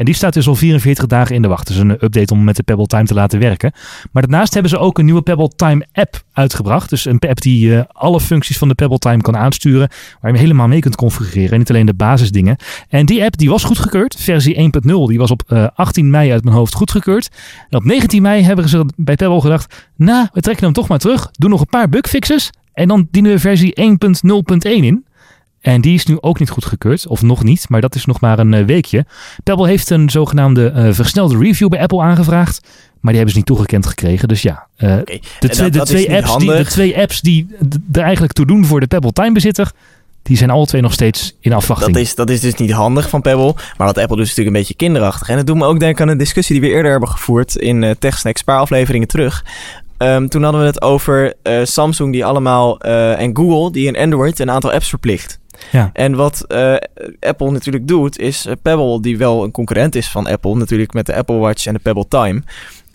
En die staat dus al 44 dagen in de wacht. Dus een update om met de Pebble Time te laten werken. Maar daarnaast hebben ze ook een nieuwe Pebble Time app uitgebracht. Dus een app die eh, alle functies van de Pebble Time kan aansturen. Waar je helemaal mee kunt configureren. En niet alleen de basisdingen. En die app die was goedgekeurd. Versie 1.0. Die was op eh, 18 mei uit mijn hoofd goedgekeurd. En op 19 mei hebben ze bij Pebble gedacht. Nou, we trekken hem toch maar terug. Doen nog een paar bugfixes. En dan dienen we versie 1.0.1 in. En die is nu ook niet goedgekeurd. Of nog niet, maar dat is nog maar een eh, weekje. Pebble heeft een zogenaamde eh, versnelde review bij Apple aangevraagd. Maar die hebben ze niet toegekend gekregen. Dus ja, eh, de, twee, dat- de, dat apps die, de handig. twee apps die d- er eigenlijk toe doen voor de Pebble Time bezitter... die zijn alle twee nog steeds in afwachting. Dat is, dat is dus niet handig van Pebble. Maar wat Apple doet is natuurlijk een beetje kinderachtig. En het doet me ook denken aan een discussie die we eerder hebben gevoerd in eh TechSnacks, een paar afleveringen terug. Ehm, toen hadden we het over Samsung die allemaal en Google die in Android een aantal apps verplicht. Ja. En wat eh, Apple natuurlijk doet, is eh, Pebble, die wel een concurrent is van Apple, natuurlijk met de Apple Watch en de Pebble Time,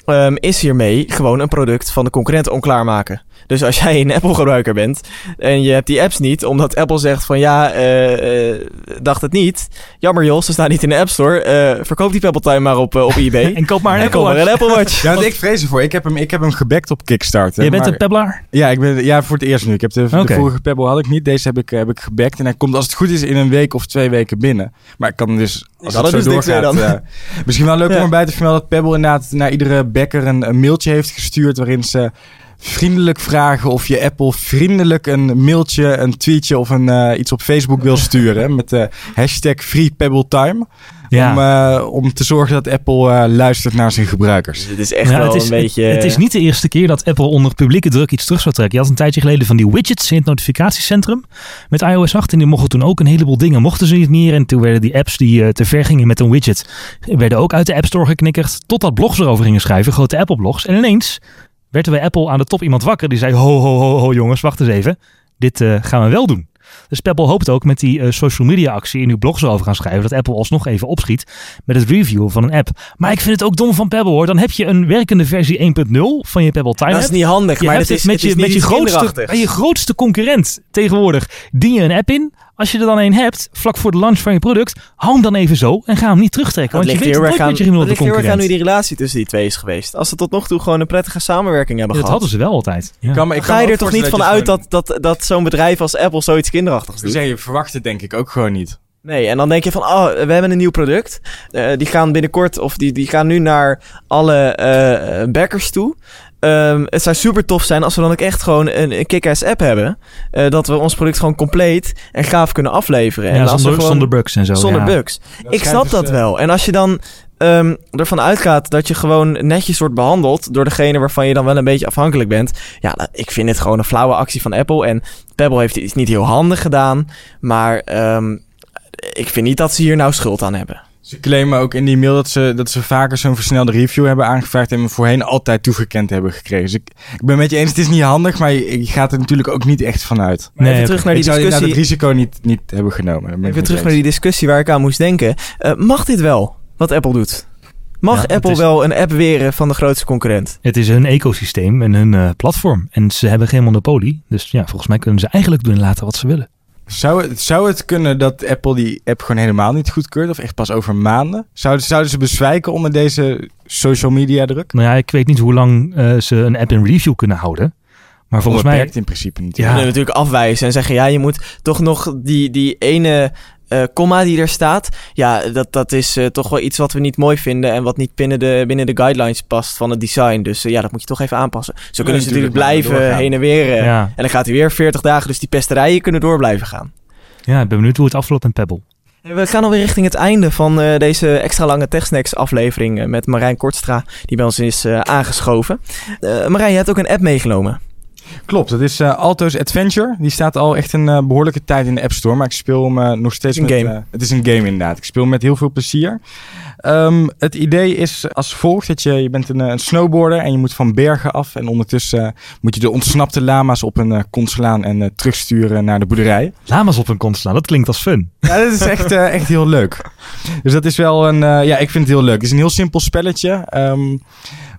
ehm, is hiermee gewoon een product van de concurrent onklaarmaken. Dus als jij een Apple-gebruiker bent en je hebt die apps niet, omdat Apple zegt van ja, eh, eh, dacht het niet. Jammer joh, ze staan niet in de App Store. Eh, verkoop die Pebble Time maar op, op eBay. En koop maar een en Apple koop maar Watch. een Apple Watch. Ja, want ik vrees ervoor. Ik heb hem, ik heb hem gebackt op Kickstarter. Jij bent maar- een Pebblaar? Ja, ik ben, ja, voor het eerst nu. Ik heb de, vorige Pebble had ik niet. Deze heb ik, heb ik gebackt. En hij komt als het goed is in een week of twee weken binnen. Maar ik kan dus, als kan het zo dus doorgaat... dan. misschien wel leuk Ja. om erbij te vermelden dat Pebble inderdaad naar iedere backer een, een mailtje heeft gestuurd... waarin ze vriendelijk vragen of je Apple vriendelijk een mailtje, een tweetje of een, eh, iets op Facebook wil sturen. met de hashtag FreePebbleTime. Ja. Om, eh, om te zorgen dat Apple eh, luistert naar zijn gebruikers. Dus het is echt wel het is, een beetje... Het, het is niet de eerste keer dat Apple onder publieke druk iets terug zou trekken. Je had een tijdje geleden van die widgets in het notificatiecentrum met iOS 8. En die mochten toen ook een heleboel dingen, mochten ze niet meer. En toen werden die apps die eh, te ver gingen met een widget, werden ook uit de App Store geknikkerd. Totdat blogs erover gingen schrijven, grote Apple blogs. En ineens werd er bij Apple aan de top iemand wakker die zei, ho ho ho ho jongens, wacht eens even. Dit eh, gaan we wel doen. Dus Apple hoopt ook met die eh, social media actie in uw blogs over gaan schrijven dat Apple alsnog even opschiet met het reviewen van een app. Maar ik vind het ook dom van Pebble hoor. Dan heb je een werkende versie 1.0 van je Pebble Time Dat is niet handig, Je maar hebt het is, met het je, met je grootste, bij je grootste concurrent tegenwoordig. Dien je een app in. Als je er dan een hebt, vlak voor de launch van je product, hou hem dan even zo en ga hem niet terugtrekken. Dat want je weet heel erg nooit aan, je iemand dat de ligt heel erg aan concurrent. hoe die relatie tussen die twee is geweest. Als ze tot nog toe gewoon een prettige samenwerking hebben Dat gehad. hadden ze wel altijd. Ja. Kan me- ik kan ga je er toch niet van uit dat, dat, dat zo'n bedrijf als Apple zoiets kinderachtigs doet? Zeg, je verwacht het denk ik ook gewoon niet. Nee, en dan denk je van, oh, we hebben een nieuw product. Eh, die gaan binnenkort, of die, die gaan nu naar alle eh backers toe. Ehm, het zou super tof zijn als we dan ook echt gewoon een, een kick-ass app hebben. Eh, dat we ons product gewoon compleet en gaaf kunnen afleveren. en Ja, we zonder, gewoon- zonder bugs en zo. zonder ja. bugs. ik snap dus, dat eh, wel. En als je dan ehm, ervan uitgaat dat je gewoon netjes wordt behandeld door degene waarvan je dan wel een beetje afhankelijk bent. Ja, ik vind het gewoon een flauwe actie van Apple. En Pebble heeft iets niet heel handig gedaan. Maar ehm, ik vind niet dat ze hier nou schuld aan hebben. Ze claimen ook in die mail dat ze, dat ze vaker zo'n versnelde review hebben aangevraagd en me voorheen altijd toegekend hebben gekregen. Dus ik, ik ben met je eens, het is niet handig, maar je, je gaat er natuurlijk ook niet echt vanuit. Nee, even terug naar ik die zou inderdaad het discussie. risico niet, niet hebben genomen. Ik Even terug naar die discussie waar ik aan moest denken. Eh, mag dit wel, wat Apple doet? Mag Ja, Apple is- wel een app weren van de grootste concurrent? Het is hun ecosysteem en hun eh, platform. En ze hebben geen monopolie. Dus ja, volgens mij kunnen ze eigenlijk doen en laten wat ze willen. Zou het, zou het kunnen dat Apple die app gewoon helemaal niet goedkeurt? Of echt pas over maanden? Zouden, zouden ze bezwijken onder deze social media druk? Nou ja, ik weet niet hoe lang eh, ze een app in review kunnen houden. Maar volgens mij... Onbeperkt in principe niet. Ja. Je kunnen natuurlijk afwijzen en zeggen... ja, je moet toch nog die, die ene eh comma die er staat... ja, dat, dat is eh, toch wel iets wat we niet mooi vinden... en wat niet binnen de, binnen de guidelines past van het design. Dus eh, ja, dat moet je toch even aanpassen. Zo kunnen ze natuurlijk blijven heen en weer... Ja, En dan gaat hij weer 40 dagen, dus die pesterijen kunnen door blijven gaan. ja, ik ben benieuwd hoe het afloopt met Pebble. We gaan alweer richting het einde van eh, deze extra lange TechSnacks aflevering met Marijn Kortstra, die bij ons is eh, aangeschoven. Eh, Marijn, je hebt ook een app meegenomen. Klopt, dat is eh, Alto's Adventure. Die staat al echt een eh, behoorlijke tijd in de App Store. Maar ik speel hem eh, nog steeds Het is een met... game. het is een game inderdaad. Ik speel hem met heel veel plezier. Ehm, het idee is als volgt. Dat je, je bent een, een snowboarder en je moet van bergen af. En ondertussen moet je de ontsnapte lama's op een kont slaan en terugsturen naar de boerderij. Lama's op een kont slaan, dat klinkt als fun. Ja, dat is echt, echt heel leuk. Dus dat is wel een... ja, ik vind het heel leuk. Het is een heel simpel spelletje. ehm,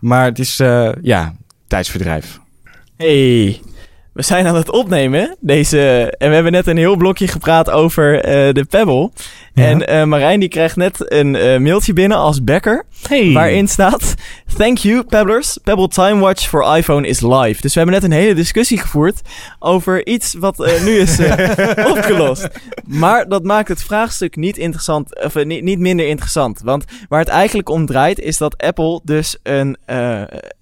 maar het is, ja, tijdsverdrijf. Hey, we zijn aan het opnemen. Deze, en we hebben net een heel blokje gepraat over eh, de Pebble. Ja. En eh, Marijn die krijgt net een eh, mailtje binnen als backer. Hey. Waarin staat: Thank you, Pebblers. Pebble Time Watch for iPhone is live. Dus we hebben net een hele discussie gevoerd over iets wat eh, nu is opgelost. Maar dat maakt het vraagstuk niet interessant, of niet, niet minder interessant. Want waar het eigenlijk om draait, is dat Apple dus een,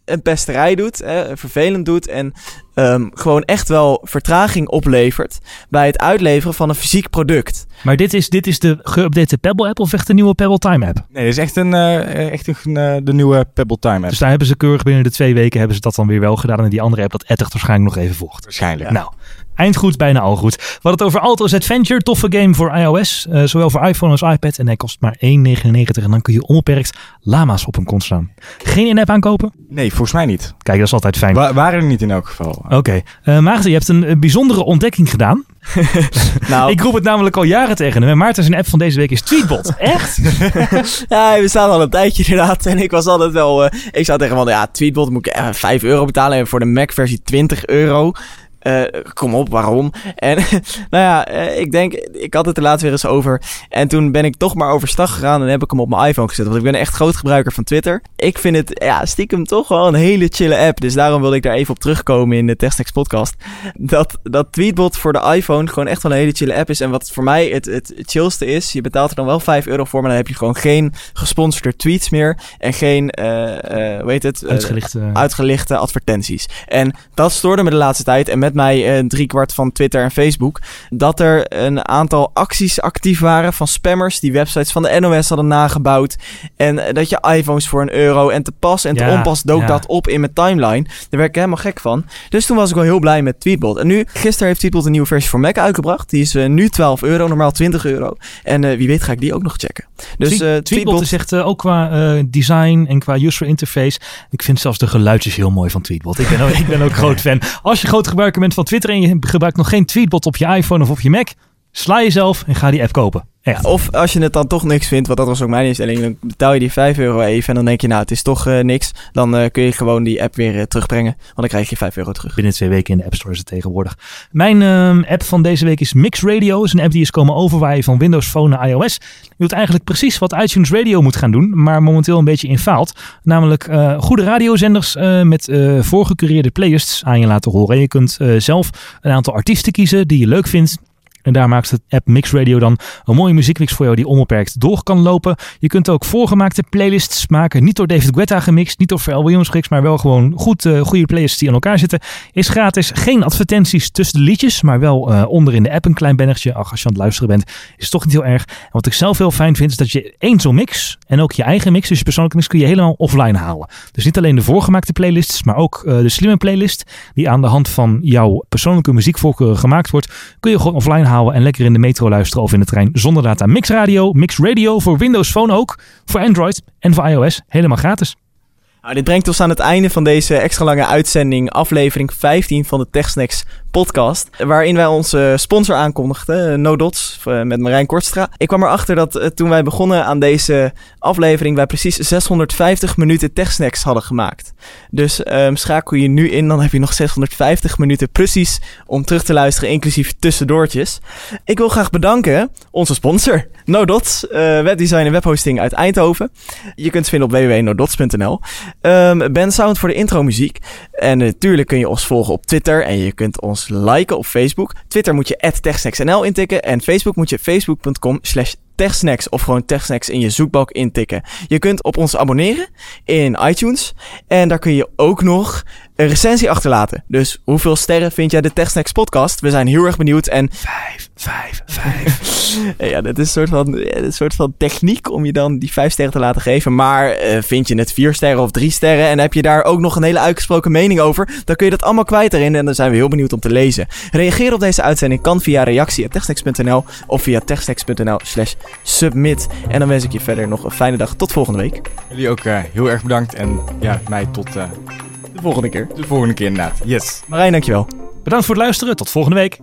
een pesterij doet, vervelend doet en ehm, gewoon echt wel vertraging oplevert bij het uitleveren van een fysiek product. Maar dit is, dit is de geüpdate Pebble app of echt de nieuwe Pebble Time app? Nee, dit is echt, een, eh, echt een, eh, de nieuwe Pebble Time app. Dus daar hebben ze keurig binnen de twee weken hebben ze dat dan weer wel gedaan. En die andere app dat ettigt waarschijnlijk nog even vocht. Waarschijnlijk. Nou, eind goed, bijna al goed. We hadden het over Alto's Adventure, toffe game voor iOS. eh, zowel voor iPhone als iPad. En hij kost maar 1,99 en dan kun je onbeperkt lama's op een kont slaan. Geen in-app aankopen? Nee, volgens mij niet. Kijk, dat is altijd fijn. Wa waren er niet in elk geval. Oké, Eh Maarten, je hebt een eh, bijzondere ontdekking gedaan. Nou, Ik roep het namelijk al jaren tegen hem. En Maarten zijn app van deze week is Tweetbot. Echt? Ja, we staan al een tijdje inderdaad. En ik was altijd wel... ik zou tegen van, ja, Tweetbot moet ik eh, 5 euro betalen. En voor de Mac-versie 20 euro. Eh, kom op, waarom? En nou ja, eh, ik denk, ik had het er laatst weer eens over. En toen ben ik toch maar overstag gegaan en heb ik hem op mijn iPhone gezet. Want ik ben echt groot gebruiker van Twitter. Ik vind het, ja, stiekem toch wel een hele chille app. Dus daarom wilde ik daar even op terugkomen in de Testnex podcast. Dat, dat Tweetbot voor de iPhone gewoon echt wel een hele chille app is. En wat voor mij het, het chillste is, je betaalt er dan wel 5 euro voor, maar dan heb je gewoon geen gesponsorde tweets meer. En geen, eh eh hoe heet het? Uitgelicht. eh, uitgelichte advertenties. En dat stoorde me de laatste tijd. En met mij eh, driekwart van Twitter en Facebook. Dat er een aantal acties actief waren van spammers. Die websites van de NOS hadden nagebouwd. En eh, dat je iPhones voor een euro. En te pas en te Ja, onpas dook ja. dat op in mijn timeline. Daar werd ik helemaal gek van. Dus toen was ik wel heel blij met Tweetbot. En nu, gisteren heeft Tweetbot een nieuwe versie voor Mac uitgebracht. Die is eh, nu 12 euro, normaal 20 euro. En wie weet ga ik die ook nog checken. Dus Tweet- Tweetbot Tweetbot is echt ook qua design en qua user interface. Ik vind zelfs de geluidjes heel mooi van Tweetbot. Ik ben ook, ik ben ook groot fan. Als je groot gebruiker bent van Twitter en je gebruikt nog geen Tweetbot op je iPhone of op je Mac, sla jezelf en ga die app kopen. Echt. Of als je het dan toch niks vindt, want dat was ook mijn instelling, dan betaal je die 5 euro even en dan denk je, nou, het is toch eh, niks. Dan eh, kun je gewoon die app weer eh, terugbrengen, want dan krijg je 5 euro terug. Binnen twee weken in de App Store is het tegenwoordig. Mijn ehm, app van deze week is Mix Radio. Het is een app die is komen overwaaien van Windows Phone naar iOS. Die doet eigenlijk precies wat iTunes Radio moet gaan doen, maar momenteel een beetje in faalt. Namelijk goede radiozenders met voorgecureerde playlists aan je laten horen. Je kunt zelf een aantal artiesten kiezen die je leuk vindt. En daar maakt de app Mix Radio dan een mooie muziekmix voor jou die onbeperkt door kan lopen. Je kunt ook voorgemaakte playlists maken. Niet door David Guetta gemixt, niet door Pharrell Williams gemixt, maar wel gewoon goed, eh, goede playlists die aan elkaar zitten. Is gratis. Geen advertenties tussen de liedjes, maar wel eh, onder in de app een klein bannertje. Ach, als je aan het luisteren bent, is het toch niet heel erg. En wat ik zelf heel fijn vind, is dat je één zo'n mix en ook je eigen mix, dus je persoonlijke mix, kun je helemaal offline halen. Dus niet alleen de voorgemaakte playlists, maar ook eh, de slimme playlist die aan de hand van jouw persoonlijke muziekvoorkeuren gemaakt wordt, kun je gewoon offline halen en lekker in de metro luisteren of in de trein zonder data. Mix Radio, Mix Radio voor Windows Phone ook, voor Android en voor iOS, helemaal gratis. Nou, dit brengt ons aan het einde van deze extra lange uitzending, aflevering 15 van de TechSnacks podcast. Waarin wij onze sponsor aankondigden, eh, No Dots, eh, met Marijn Kortstra. Ik kwam erachter dat eh, toen wij begonnen aan deze aflevering, wij precies 650 minuten TechSnacks hadden gemaakt. Dus ehm, schakel je nu in, dan heb je nog 650 minuten precies om terug te luisteren, inclusief tussendoortjes. Ik wil graag bedanken onze sponsor, No Dots, eh, webdesign en webhosting uit Eindhoven. Je kunt ze vinden op www.nodots.nl. Ehm ben Sound voor de intro muziek. En natuurlijk kun je ons volgen op Twitter en je kunt ons liken op Facebook. Twitter moet je @techsnacksnl intikken en Facebook moet je facebook.com slash techsnacks of gewoon techsnacks in je zoekbalk intikken. Je kunt op ons abonneren in iTunes en daar kun je ook nog een recensie achterlaten. Dus hoeveel sterren vind jij de TechSnacks podcast? We zijn heel erg benieuwd en Vijf, vijf, vijf. ja, dat is een soort van, een soort van techniek om je dan die vijf sterren te laten geven. Maar eh, vind je het vier sterren of drie sterren en heb je daar ook nog een hele uitgesproken mening over, dan kun je dat allemaal kwijt erin en dan zijn we heel benieuwd om te lezen. Reageer op deze uitzending kan via reactie.techsnacks.nl of via techsnacks.nl slash submit. En dan wens ik je verder nog een fijne dag. Tot volgende week. Jullie ook eh, heel erg bedankt en ja, mij tot eh, De volgende keer. de volgende keer inderdaad. Yes. Marijn, dankjewel. Bedankt voor het luisteren, tot volgende week.